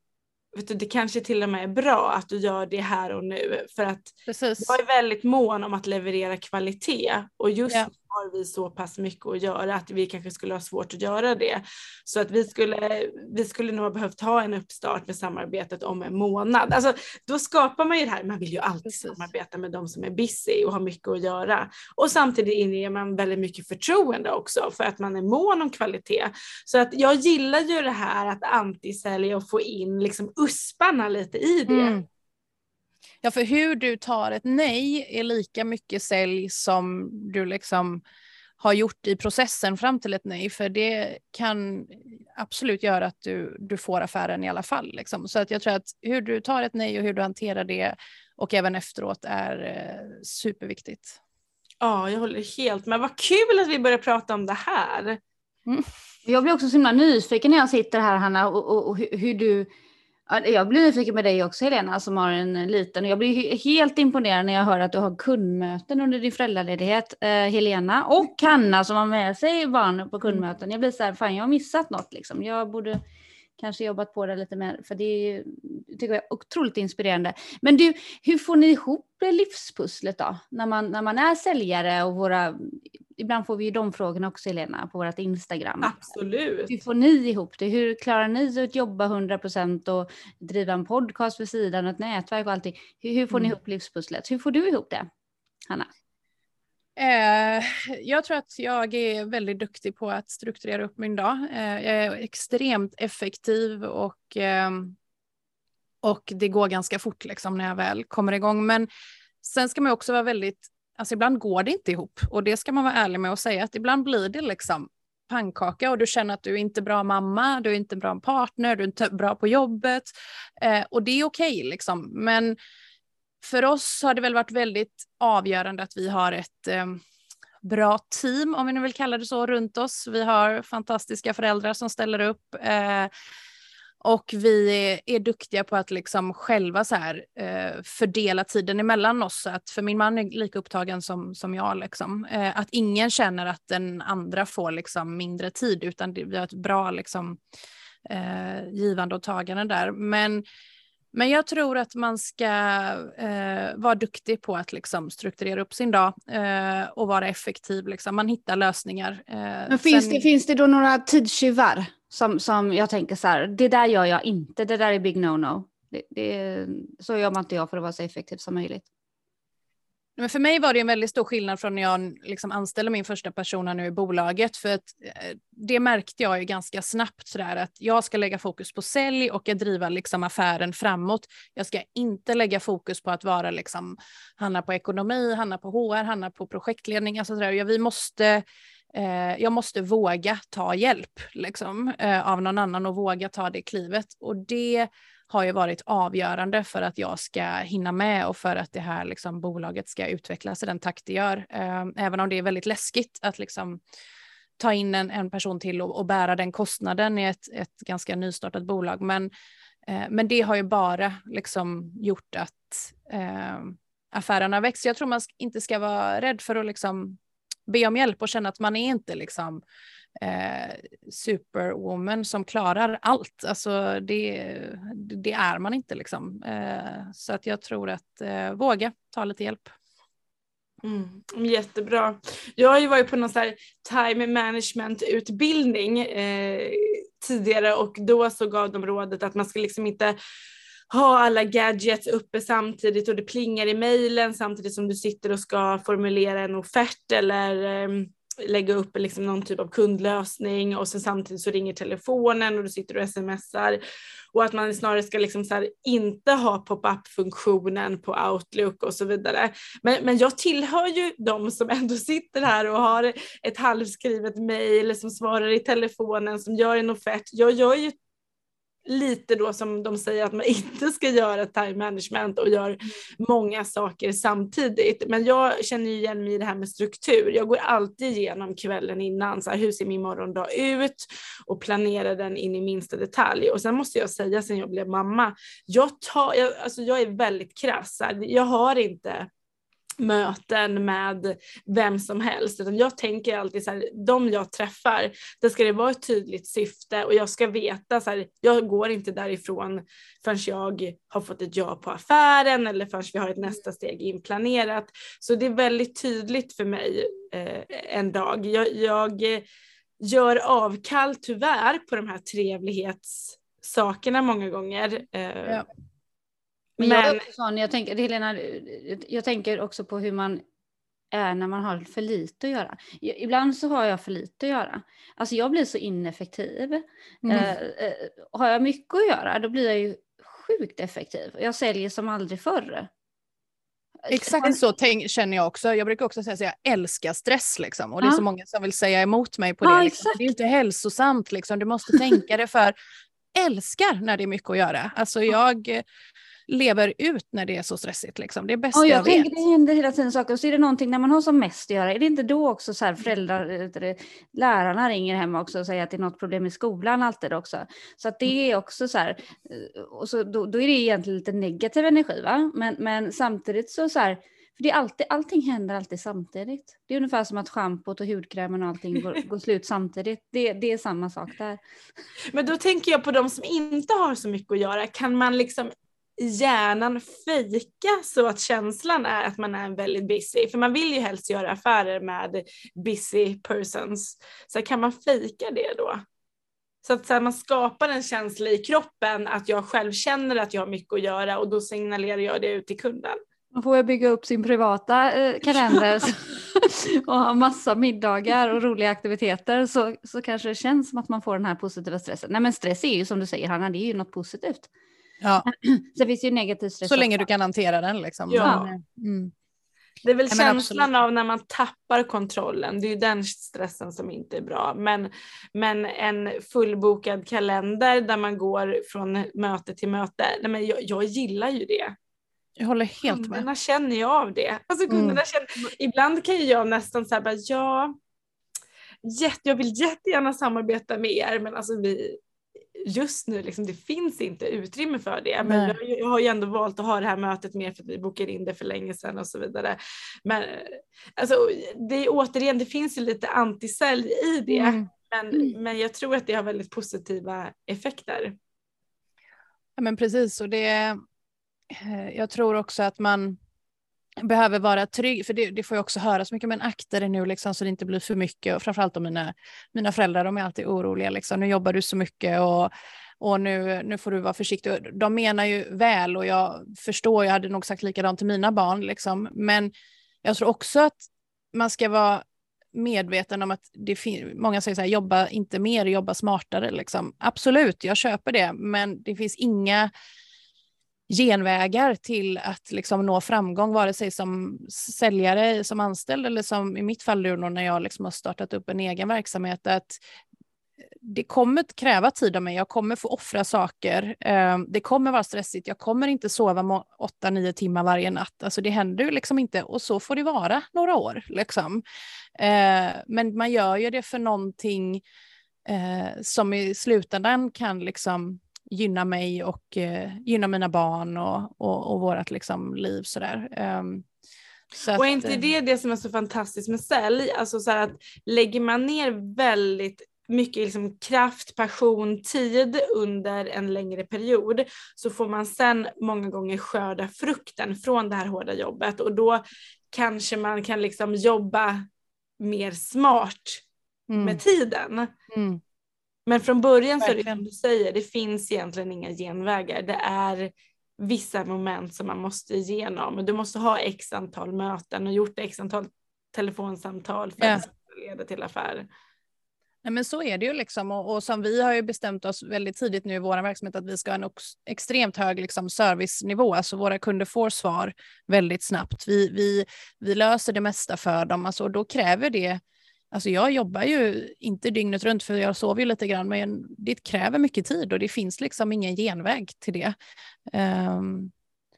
vet du, det kanske till och med är bra att du gör det här och nu för att Precis. jag är väldigt mån om att leverera kvalitet och just ja. Har vi så pass mycket att göra att vi kanske skulle ha svårt att göra det. Så att vi skulle, vi skulle nog ha behövt ha en uppstart med samarbetet om en månad. Alltså, då skapar man ju det här, man vill ju alltid Precis. samarbeta med de som är busy och har mycket att göra. Och samtidigt inger man väldigt mycket förtroende också för att man är mån om kvalitet. Så att jag gillar ju det här att antisälja och få in liksom usparna lite i det. Mm. Ja, för hur du tar ett nej är lika mycket sälj som du liksom har gjort i processen fram till ett nej, för det kan absolut göra att du, du får affären i alla fall. Liksom. Så att jag tror att hur du tar ett nej och hur du hanterar det och även efteråt är eh, superviktigt. Ja, jag håller helt med. Vad kul att vi börjar prata om det här. Mm. Jag blir också så himla nyfiken när jag sitter här Hanna och, och, och hur, hur du jag blir nyfiken med dig också Helena som har en liten och jag blir helt imponerad när jag hör att du har kundmöten under din föräldraledighet. Eh, Helena och Hanna som har med sig barn på kundmöten. Jag blir så här, fan jag har missat något liksom. Jag borde kanske jobbat på det lite mer för det är ju, tycker jag är otroligt inspirerande. Men du, hur får ni ihop livspusslet då? När man, när man är säljare och våra ibland får vi ju de frågorna också Helena på vårt Instagram. Absolut. Hur får ni ihop det? Hur klarar ni att jobba 100 procent och driva en podcast vid sidan och ett nätverk och allting? Hur, hur får ni mm. ihop livspusslet? Hur får du ihop det, Hanna? Eh, jag tror att jag är väldigt duktig på att strukturera upp min dag. Eh, jag är extremt effektiv och, eh, och det går ganska fort liksom när jag väl kommer igång. Men sen ska man också vara väldigt Alltså ibland går det inte ihop och det ska man vara ärlig med och säga att ibland blir det liksom pannkaka och du känner att du är inte bra mamma, du är inte bra partner, du är inte bra på jobbet eh, och det är okej okay, liksom. Men för oss har det väl varit väldigt avgörande att vi har ett eh, bra team, om vi nu vill kalla det så, runt oss. Vi har fantastiska föräldrar som ställer upp. Eh, och vi är, är, duktiga på att liksom själva så här, eh, fördela tiden emellan oss. Att för min man är lika upptagen som, som jag. Liksom. Eh, att ingen känner att den andra får liksom, mindre tid utan det, vi har ett bra liksom, eh, givande och tagande där. Men, men jag tror att man ska eh, vara duktig på att liksom, strukturera upp sin dag eh, och vara effektiv. Liksom. Man hittar lösningar. Eh, men finns, sen... det, finns det då några tidstjuvar? Som, som jag tänker så här, det där gör jag inte, det där är big no-no. Det, det, så gör man inte jag för att vara så effektiv som möjligt. Men för mig var det en väldigt stor skillnad från när jag liksom anställde min första person nu i bolaget. För att eh, det märkte jag ju ganska snabbt sådär att jag ska lägga fokus på sälj och att driva liksom affären framåt. Jag ska inte lägga fokus på att vara liksom, handla på ekonomi, handla på HR, handla på projektledning. Alltså sådär. Ja, vi måste eh, jag måste våga ta hjälp liksom, eh, av någon annan och våga ta det klivet. Och det har ju varit avgörande för att jag ska hinna med och för att det här liksom, bolaget ska utvecklas i den takt det gör. Ehm, även om det är väldigt läskigt att liksom, ta in en, en person till och, och, bära den kostnaden i ett, ett ganska nystartat bolag. Men, eh, men det har ju bara liksom, gjort att eh, affärerna växer. Jag tror man inte ska vara rädd för att liksom be om hjälp och känna att man är inte liksom eh, superwoman som klarar allt. Alltså det, det är man inte liksom. Eh, så att jag tror att eh, våga ta lite hjälp. Mm, jättebra. Jag har ju varit på någon så här time management utbildning eh, tidigare och då så gav de rådet att man ska liksom inte ha alla gadgets uppe samtidigt och det plingar i mejlen samtidigt som du sitter och ska formulera en offert eller eh, lägga upp liksom någon typ av kundlösning och sen samtidigt så ringer telefonen och du sitter och smsar och att man snarare ska liksom så här, inte ha pop-up funktionen på Outlook och så vidare. Men, men jag tillhör ju de som ändå sitter här och har ett halvskrivet mejl som svarar i telefonen som gör en offert. Jag gör ju lite då som de säger att man inte ska göra time management och gör många saker samtidigt. Men jag känner igen mig i det här med struktur. Jag går alltid igenom kvällen innan, så här, hur ser min morgondag ut och planerar den in i minsta detalj. Och sen måste jag säga sen jag blev mamma, jag, tar, jag, alltså jag är väldigt krass. Jag har inte möten med vem som helst utan jag tänker alltid så här, de jag träffar, där ska det vara ett tydligt syfte och jag ska veta så här, jag går inte därifrån förrän jag har fått ett ja på affären eller förrän vi har ett nästa steg inplanerat. Så det är väldigt tydligt för mig eh, en dag. Jag, jag gör avkall tyvärr på de här trevlighetssakerna många gånger. Eh, ja. Men, jag, är sån, jag, tänker, Helena, jag tänker också på hur man är när man har för lite att göra. Ibland så har jag för lite att göra. Alltså jag blir så ineffektiv. Mm. Eh, eh, har jag mycket att göra då blir jag ju sjukt effektiv. Jag säljer som aldrig förr. Exakt så tänk, känner jag också. Jag brukar också säga att jag älskar stress liksom. Och det är så många som vill säga emot mig på det. Ja, liksom. Det är inte hälsosamt liksom. Du måste tänka det för älskar när det är mycket att göra. Alltså jag lever ut när det är så stressigt. Liksom. Det är bäst jag, jag, tänker vet. det händer hela tiden saker och så är det någonting när man har som mest att göra. Är det inte då också så här föräldrar, det, lärarna ringer hemma också och säger att det är något problem i skolan alltid också. Så att det är också så här, eh, och så, då, då är det egentligen lite negativ energi va? Men, men samtidigt så så här, för det är alltid, allting händer alltid samtidigt. Det är ungefär som att schampot och hudkrämen och allting går, går slut samtidigt. Det, det är samma sak där. Men då tänker jag på de som inte har så mycket att göra. Kan man liksom hjärnan fejka så att känslan är att man är väldigt busy? För man vill ju helst göra affärer med busy persons. Så kan man fejka det då? Så att så här, man skapar en känsla i kroppen att jag själv känner att jag har mycket att göra och då signalerar jag det ut till kunden. Man får bygga upp sin privata eh, kalender och ha massa middagar och roliga aktiviteter så, så kanske det känns som att man får den här positiva stressen. Nej men stress är ju som du säger Hanna, det är ju något positivt. Ja. Finns det ju negativ stress Så länge också. du kan hantera den. Liksom. Ja. Men, mm. Det är väl Ja, men känslan av när man tappar kontrollen, det är ju den stressen som inte är bra. Men, men en fullbokad kalender där man går från möte till möte, nej men jag, jag gillar ju det. Jag håller helt med. Kunderna känner ju av det. Alltså kunderna Mm. känner, ibland kan ju jag nästan säga ja, jätte, jag vill jättegärna samarbeta med er men alltså vi, just nu liksom, det finns inte utrymme för det. Men jag, jag har ju ändå valt att ha det här mötet med för att vi bokade in det för länge sedan och så vidare. Men alltså, det är återigen, det finns ju lite antisälj i det. Mm. Men, men jag tror att det har väldigt positiva effekter. Ja, men precis, och det, eh, jag tror också att man behöver vara trygg, för det, det får jag också höra så mycket, men akta dig nu liksom, så det inte blir för mycket. Och framförallt om mina, mina föräldrar, de är alltid oroliga. Liksom. Nu jobbar du så mycket och, och nu, nu får du vara försiktig. De menar ju väl och jag förstår, jag hade nog sagt likadant till mina barn. Liksom. Men jag tror också att man ska vara medveten om att det många säger så här, jobba inte mer, jobba smartare. Liksom. Absolut, jag köper det, men det finns inga genvägar till att liksom nå framgång, vare sig som säljare, som anställd eller som i mitt fall nu när jag liksom har startat upp en egen verksamhet. Att det kommer att kräva tid av mig, jag kommer få offra saker, ehm, det kommer vara stressigt, jag kommer inte sova må- åtta, nio timmar varje natt. Alltså det händer ju liksom inte och så får det vara några år. Liksom. Ehm, men man gör ju det för någonting eh, som i slutändan kan liksom gynna mig och eh, gynna mina barn och, och, och vårt liksom liv sådär. Um, så Och är inte eh, det det som är så fantastiskt med sälj? Alltså så här att lägger man ner väldigt mycket liksom kraft, passion, tid under en längre period så får man sen många gånger skörda frukten från det här hårda jobbet och då kanske man kan liksom jobba mer smart mm, med tiden. mm, Men från början så är det som du säger, det finns egentligen inga genvägar. Det är vissa moment som man måste igenom. Du måste ha x antal möten och gjort x antal telefonsamtal för Ja. att leda till affär. Nej, men så är det ju liksom och, och som vi har ju bestämt oss väldigt tidigt nu i vår verksamhet att vi ska ha en extremt hög liksom, servicenivå, alltså våra kunder får svar väldigt snabbt. Vi, vi, vi löser det mesta för dem, alltså, och då kräver det Alltså jag jobbar ju inte dygnet runt för jag sover ju lite grann men det kräver mycket tid och det finns liksom ingen genväg till det. Ehm,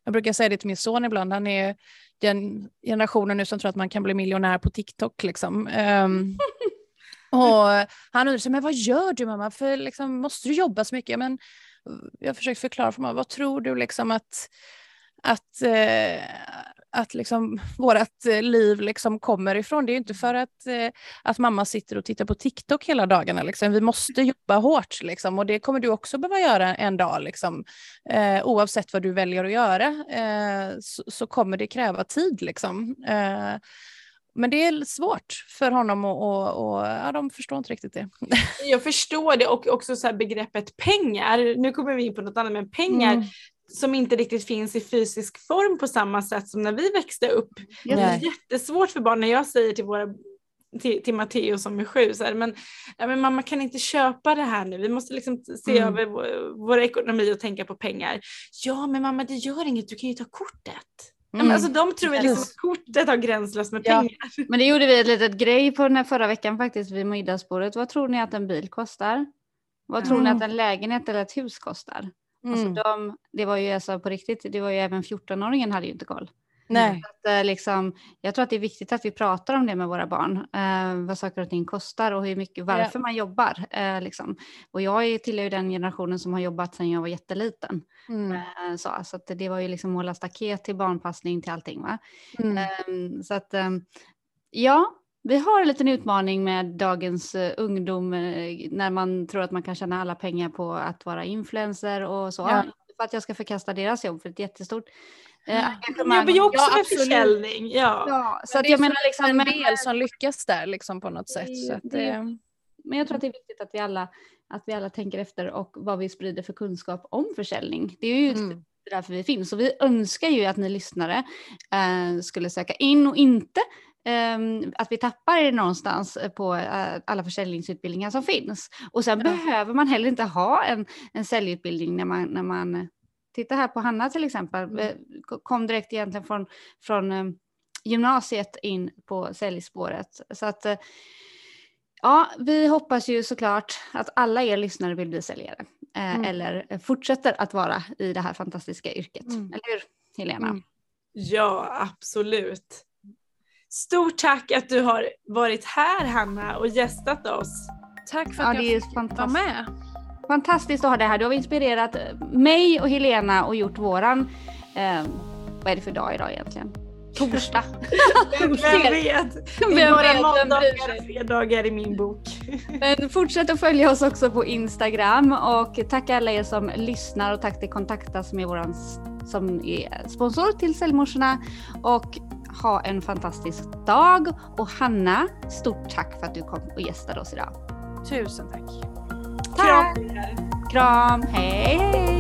jag brukar säga det till min son ibland, han är den generationen nu som tror att man kan bli miljonär på TikTok. Liksom. Ehm, och han undrar, så, men vad gör du mamma? För liksom, måste du jobba så mycket? Men jag försöker förklara för mig, vad tror du liksom att, att, eh, att liksom vårt eh, liv liksom kommer ifrån? Det är ju inte för att, eh, att mamma sitter och tittar på TikTok hela dagarna. Liksom. Vi måste jobba hårt liksom, och det kommer du också behöva göra en dag. Liksom. Eh, oavsett vad du väljer att göra eh, så, så kommer det kräva tid. Liksom. Eh, men det är svårt för honom och, och, och ja, de förstår inte riktigt det. Jag förstår det och också så begreppet pengar. Nu kommer vi in på något annat men pengar Mm. Som inte riktigt finns i fysisk form på samma sätt som när vi växte upp. Det är jättesvårt för barn när jag säger till våra till, till Matteo som är sju, så här, men, ja, men mamma kan inte köpa det här nu, vi måste liksom se Mm. över vår, vår ekonomi och tänka på pengar. Ja men mamma det gör inget, du kan ju ta kortet. Ja, men Mm. alltså, de tror liksom att kortet har gränslöst med Ja. pengar. Men det gjorde vi ett litet grej på den här förra veckan faktiskt vid middagsbordet. Vad tror ni att en bil kostar? Vad tror ni Mm. att en lägenhet eller ett hus kostar? Alltså mm. Alltså de, det var ju alltså på riktigt, det var ju även 14-åringen hade ju inte koll. Nej. Att, eh, liksom, jag tror att det är viktigt att vi pratar om det med våra barn. Eh, vad saker och ting kostar och hur mycket, varför ja. man jobbar. Eh, liksom. Och jag tillhör ju den generationen som har jobbat sedan jag var jätteliten. Mm. Eh, så så att det var ju liksom måla staket till barnpassning till allting. Va? Mm. Ehm, så att ehm, ja, vi har en liten utmaning med dagens uh, ungdom uh, när man tror att man kan tjäna alla pengar på att vara influencer och så. Ja. För att jag ska förkasta deras jobb för ett jättestort engagemang. Jag jobbar ju också ja, med försäljning. Ja. ja så att jag menar liksom en del som lyckas där liksom på något sätt. Det, det, det, men jag tror att det är viktigt att vi alla att vi alla tänker efter och vad vi sprider för kunskap om försäljning. Det är ju mm. därför vi finns och vi önskar ju att ni lyssnare eh, skulle söka in och inte att vi tappar det någonstans på uh, alla försäljningsutbildningar som finns. Och sen mm. behöver man heller inte ha en, en säljutbildning när man, när man Titta här på Hanna till exempel, mm. kom direkt egentligen från, från gymnasiet in på säljspåret. Så att ja, vi hoppas ju såklart att alla er lyssnare vill bli säljare mm. eller fortsätter att vara i det här fantastiska yrket. Mm. Eller hur Helena? Mm. Ja, absolut. Stort tack att du har varit här Hanna och gästat oss. Tack för att ja, jag fick vara med. Fantastiskt att ha dig här. Du har inspirerat mig och Helena och gjort våran, eh, vad är det för dag idag egentligen? Torsdag. Vem vet? Vem vet? Måndagar, fredagar i min bok. Men fortsätt att följa oss också på Instagram och tack alla er som lyssnar och tack till Kontakta som är våran som är sponsor till Säljmorsorna och ha en fantastisk dag och Hanna, stort tack för att du kom och gästade oss idag. Tusen tack. tack. Kram. Kram, hej.